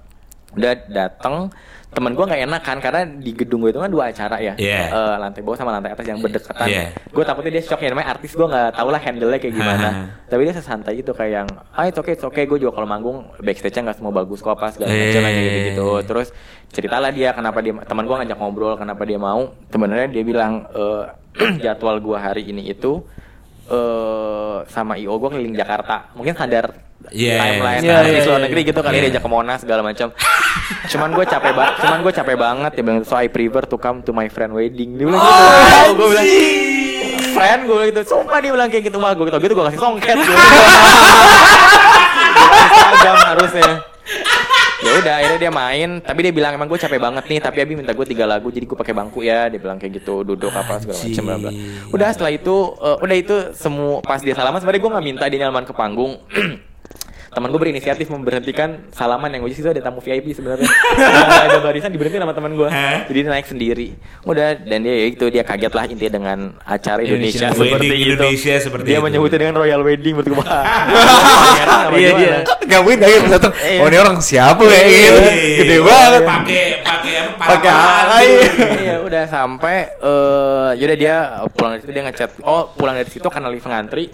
Udah datang temen gue nggak enak kan karena di gedung gue itu kan dua acara ya. Iya. Eh, lantai bawah sama lantai atas yang berdekatan. Iya. gue takutnya dia shock ya namanya artis gue nggak tahu lah handle nya kayak gimana. Tapi dia sesantai itu kayak yang ah itu oke itu oke gue juga kalau manggung backstage nya nggak semua bagus kok apa segala macam Eh. gitu gitu terus ceritalah dia kenapa dia teman gue ngajak ngobrol kenapa dia mau. Sebenarnya dia bilang eh, (clears throat) jadwal gue hari ini itu eh sama IO gue keliling Jakarta. Mungkin sadar Yes. timeline. Iya, artis iya, luar negeri gitu kali Iya. dia ajak ke Monas segala macam. Cuman gue capek banget cuman gue capek banget dia bilang so I prefer to come to my friend wedding. Dia bilang gitu. Gue bilang friend? Gue gitu. Sumpah dia bilang kayak gitu mah gue gitu gitu gue kasih songket. (laughs) Instagram harusnya. Ya udah akhirnya dia main. Tapi dia bilang emang gue capek banget nih tapi Abi minta gue tiga lagu jadi gue pakai bangku ya. Dia bilang kayak gitu duduk apa segala macam bla bla. Udah setelah itu eh, udah itu semua pas dia salaman sebenarnya gue nggak minta dia nyalaman ke panggung (clears throat) teman gue berinisiatif memberhentikan salaman yang gue itu ada tamu VIP sebenarnya Nggak (laughs) ada barisan diberhentiin sama teman gue jadi dia naik sendiri udah dan dia ya itu dia kaget lah intinya dengan acara Indonesia, Indonesia seperti wedding itu Indonesia seperti dia itu. menyebutnya dengan royal wedding menurut gue (laughs) Iya dia. Gak mungkin satu. Iya. Oh ini orang siapa kayak gitu. Gede banget. Pakai pakai apa? Pakai alay. gitu. iya udah sampai eh yaudah dia pulang dari situ dia ngechat oh pulang dari situ karena lagi ngantri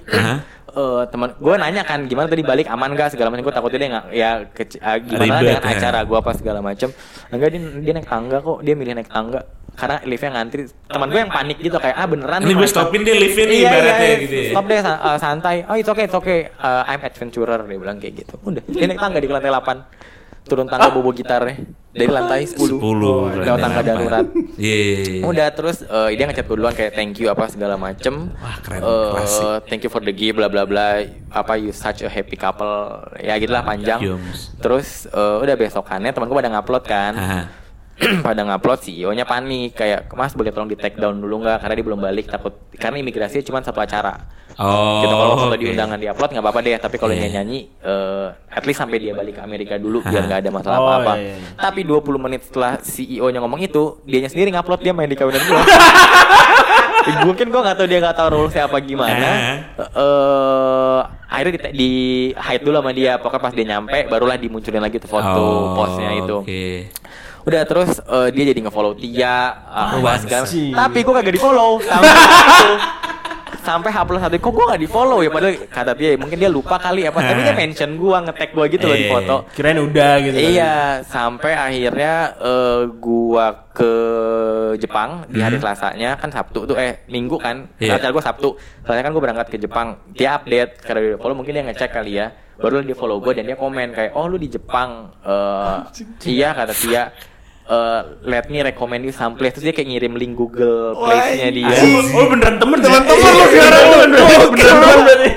Eh teman gue nanya kan gimana tadi balik aman gak segala macam gue takutnya dia nggak ya keci- ah, gimana Ribet, dengan ya. acara gue apa segala macam enggak dia, dia naik tangga kok dia milih naik tangga karena liftnya ngantri teman gue yang panik gitu kayak ah beneran Ini nih gue stopin deh liftnya nih Iya, iya, ibaratnya iya. gitu ya. Stop deh uh, santai. Oh, it's okay, it's okay. Uh, I'm adventurer dia bilang kayak gitu. Udah, dia naik tangga di lantai 8. Turun tangga bobo gitarnya dari lantai 10. 10 Lewat tangga darurat. Iya. Udah terus eh, dia ngechat gue duluan kayak thank you apa segala macem. Wah, keren. Eh, Klasik. thank you for the gift bla bla bla. Apa you such a happy couple. Ya gitulah panjang. Yums. Terus eh, udah besokannya teman gue pada ngupload kan. Aha. (clears throat) pada ngupload CEO-nya panik kayak Mas boleh tolong di take down dulu nggak karena dia belum balik takut karena imigrasinya cuma satu acara. Oh. gitu kalau foto oke. di undangan di upload nggak apa-apa deh tapi kalau Iya. nyanyi nyanyi eh, at least sampai dia balik ke Amerika dulu biar nggak ada masalah Oh, apa-apa. iya, iya. Tapi 20 menit setelah CEO-nya ngomong itu, dianya sendiri ngupload dia main di kawinan gue. (laughs) mungkin gue nggak tahu dia nggak tahu rulesnya apa gimana. Eh akhirnya di, di hide dulu sama dia. Pokoknya pas dia nyampe, barulah dimunculin lagi tuh foto Oh, postnya itu. Oke. Udah terus eh, dia jadi nge-follow Tia, uh, bahas segala- anjing. Tapi gue kagak di-follow sampai itu. (laughs) Sampai H plus satu kok gue gak di-follow ya padahal kata dia mungkin dia lupa kali apa tapi dia mention gue nge-tag gue gitu loh di Eh. foto. Kirain udah gitu. kan. Iya, sampai akhirnya eh, gua ke Jepang di hari Selasanya kan Sabtu tuh eh Minggu kan. Hmm. Iya. Gua Sabtu. Soalnya kan gua berangkat ke Jepang. Dia update karena dia follow mungkin dia ngecek kali ya. Baru dia follow gua dan dia komen kayak, "Oh, lu di Jepang." Eh iya kata dia. Eh let me recommend you some place Terus dia kayak ngirim link Google Place-nya dia Oh beneran temen teman-teman lu sekarang lu beneran beneran berarti.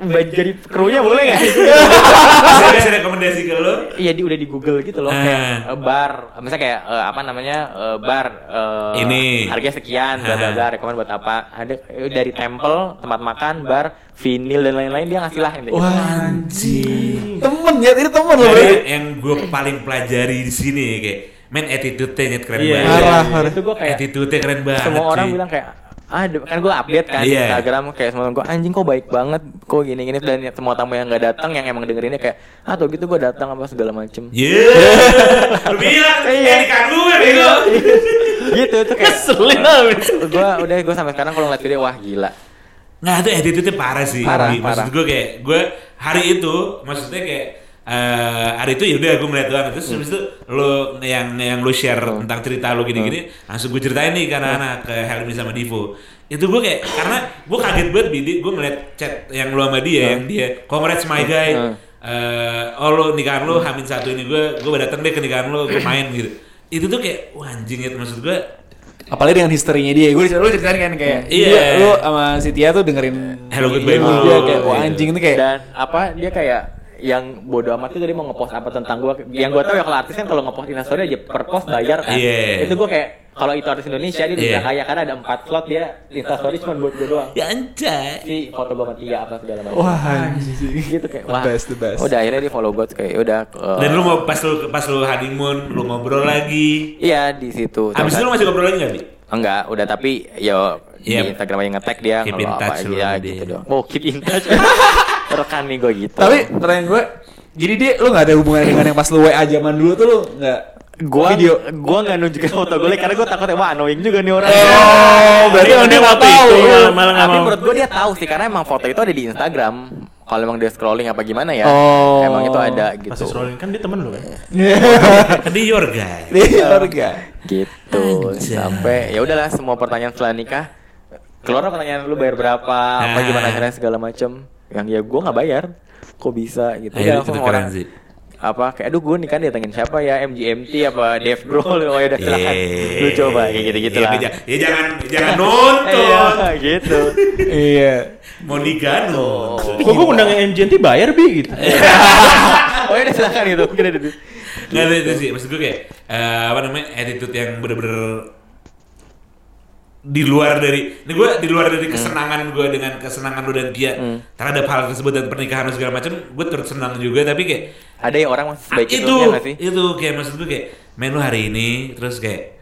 Mbak jadi krunya boleh gak? Saya kasih rekomendasi ke lo. Iya di udah di Google gitu loh Ah. kayak eh, bar, misalnya kayak eh, apa namanya bar eh, Ini. harga sekian, bla bla bla, rekomend buat apa? Ada dari temple, tempat makan, bar, vinil dan lain-lain dia ngasih lah intinya. Anjing. Temen ya, ini temen loh. Yang gue paling pelajari di sini kayak main attitude-nya nyet keren Iya, banget. Parah, parah. Itu gue kayak Attitude-nya keren banget. semua orang cuy. bilang kayak ah kan gue update kan di Iya. Instagram kayak semua gue anjing kok baik banget kok gini gini dan semua tamu yang nggak datang yang emang dengerinnya kayak ah tuh gitu gue datang apa segala macem Yeah. (laughs) Lu bilang Iya. eh ikan gue bego. gitu tuh kayak Selin abis. gue udah gue sampai sekarang kalau ngeliat video wah gila Nggak itu attitude-nya parah sih. Parah, Maksud parah. gue kayak gue hari itu maksudnya kayak eh hari itu ya udah gue melihat doang. Terus habis itu lo yang yang lo share tentang cerita lo gini-gini langsung gue ceritain nih ke anak-anak ke Helmi sama Divo. Itu gue kayak karena gue kaget banget bidi. Gue ngeliat chat yang lo sama dia yang dia congrats my guy. Hmm. Eh, oh lo nikahan lo hamin satu ini. Gue gue datang deh ke nikahan lo gue (clears throat) main gitu. Itu tuh kayak wah anjing ya maksud gue Apalagi dengan historinya dia. Gue lu ceritain kan kayak Iya. dia- lu sama si Tia tuh dengerin Hello Goodbye dia kayak wah Gitu. anjing itu kayak dan apa dia kayak yang bodo amat itu tadi mau ngepost apa tentang gua yang gua tahu ya kalau artis kan kalau ngepost instastory aja per post bayar kan Iya. itu gua kayak kalau itu artis Indonesia dia Iya. udah kaya karena ada empat slot dia instastory cuma buat gua doang ya anjay si foto gua sama Tia apa segala macam wah anjing. gitu kayak The wah best, the best. udah akhirnya dia follow gua tuh kayak udah eh, dan lu mau pas lu pas lu honeymoon lu ngobrol lagi iya di situ Habis itu lu masih ngobrol lagi gak, Bi? enggak udah tapi ya Iya. di Instagram aja nge-tag dia Keep kalau in apa touch lu aja gitu dia. doang oh keep in touch (laughs) rekan nih gua gitu Tapi pertanyaan gue, jadi dia lu gak ada hubungan dengan yang pas lu WA zaman dulu tuh lu nggak gua video? gua nggak nunjukin foto gue karena gua takut wah annoying juga nih orang Oh, berarti Dia emang dia nggak tahu. malah- tapi menurut gue dia tahu sih karena emang foto itu ada di Instagram kalau emang dia scrolling apa gimana ya Oh. emang itu ada Pas gitu scrolling kan dia temen lu kan. (laughs) Kan dia your guy. Dia orga. gitu Anjay. sampai ya udahlah semua pertanyaan setelah nikah keluar pertanyaan lu bayar berapa apa Ah. gimana caranya segala macem yang ya gue nggak bayar. Kok bisa gitu? Ya, itu langsung keren orang- sih. apa kayak aduh gue nikah datengin siapa ya? MGMT apa Dave Grohl? Oh ya udah silakan. Eh, lu coba kayak gitu gitu lah Ya, ya jangan jangan nonton. Iya, gitu. Iya. Mau nikah nonton. Kok gua undang MJNT bayar bi? Gitu. (laughs) oh ya udah silakan gitu Nggak ada itu sih, maksud gue kayak eh, apa namanya attitude yang bener-bener di luar dari ini gue di luar dari kesenangan gue dengan kesenangan lu dan dia terhadap hal tersebut dan pernikahan dan segala macam gue turut senang juga tapi kayak ada ya orang masih sebaik Ah, itu, itu ya sih? itu kayak maksud gue kayak main lu hari ini terus kayak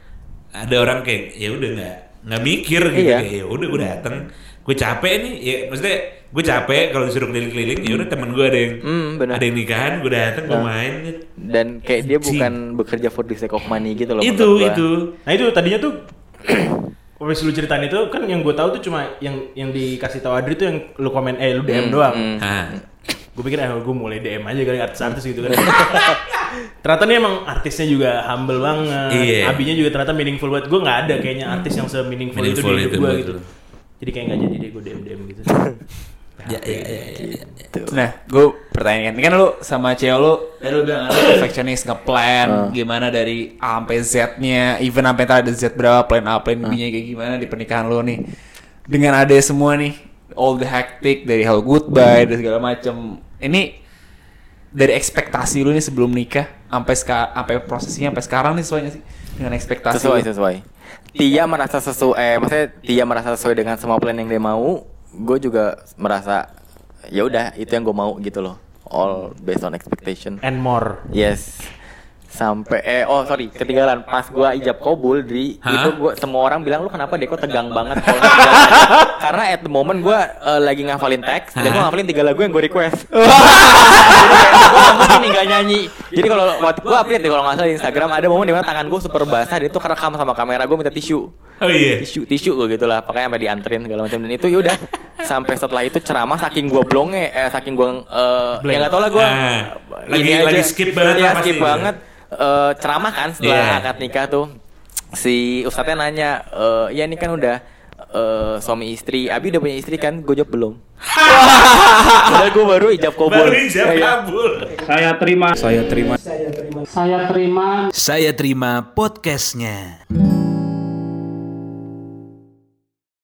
ada orang kayak ya udah nggak nggak mikir gitu Iya. kayak ya udah gue dateng gue capek nih. Ya maksudnya gue capek kalau disuruh keliling-keliling ya udah temen gue ada yang Hmm, ada yang nikahan gue dateng gue main gitu. dan kayak dia bukan bekerja for the sake of money gitu loh itu itu. Nah itu tadinya tuh (clears throat) (clears throat) Wes lu ceritain itu kan yang gue tahu tuh cuma yang yang dikasih tahu Adri tuh yang lu komen eh lu DM doang. hmm. Gue pikir eh gue mulai DM aja kali artis-artis gitu kan. (laughs) ternyata nih emang artisnya juga humble banget. Iya. Abinya juga ternyata meaningful banget. Gue nggak ada kayaknya artis yang se-meaningful itu Meaningful di hidup itu, gue gitu. Jadi kayak nggak jadi deh gue DM DM gitu. (laughs) ya, ya, ya, ya, ya. Nah, gue pertanyaan ini kan lu sama cewek lu, dan lu bilang lu perfectionist ngeplan gimana dari A sampai Z-nya, even sampai ada Z berapa, plan A, plan B-nya kayak gimana di pernikahan lu nih. Dengan ada semua nih, all the hectic dari hal goodbye dan segala macem. Ini dari ekspektasi lu nih sebelum nikah sampai sampai prosesnya sampai sekarang nih sesuai sih dengan ekspektasi sesuai lu? sesuai Tia merasa sesuai eh maksudnya Tia merasa sesuai dengan semua plan yang dia mau gue juga merasa ya udah itu yang gue mau gitu loh. All based on expectation. And more. yes sampai eh oh sorry ketinggalan. Pas gua ijab kabul di Hah? itu gua semua orang bilang lu kenapa Deko tegang banget? (laughs) Kalau nggak aja?" karena at the moment gua eh, lagi ngafalin teks dan gua ngafalin tiga lagu yang gua request. (laughs) Jadi kayak gua ngomong gini nggak nyanyi. Jadi kalau waktu gua update deh kalau nggak salah di Instagram ada momen di mana tangan gua super basah dia tuh kerekam sama kamera gua minta tisu. Oh iya. tisu tisu gue gitu lah pakai sampai dianterin segala macam. Dan itu yaudah sampai setelah itu ceramah saking gua blonge eh saking gua eh Blank. ya nggak tau lah gua. Ah, lagi- lagi skip banget ya skip banget Eh, ceramah kan setelah Iya. akad nikah tuh si ustadznya nanya eh ya ini kan udah eh, suami istri Abi udah punya istri kan gue jawab belum (laughs) Padahal gue baru ijab kabul Baru ijab Iya. kabul. Saya terima. Saya terima. Saya terima. Saya terima podcastnya.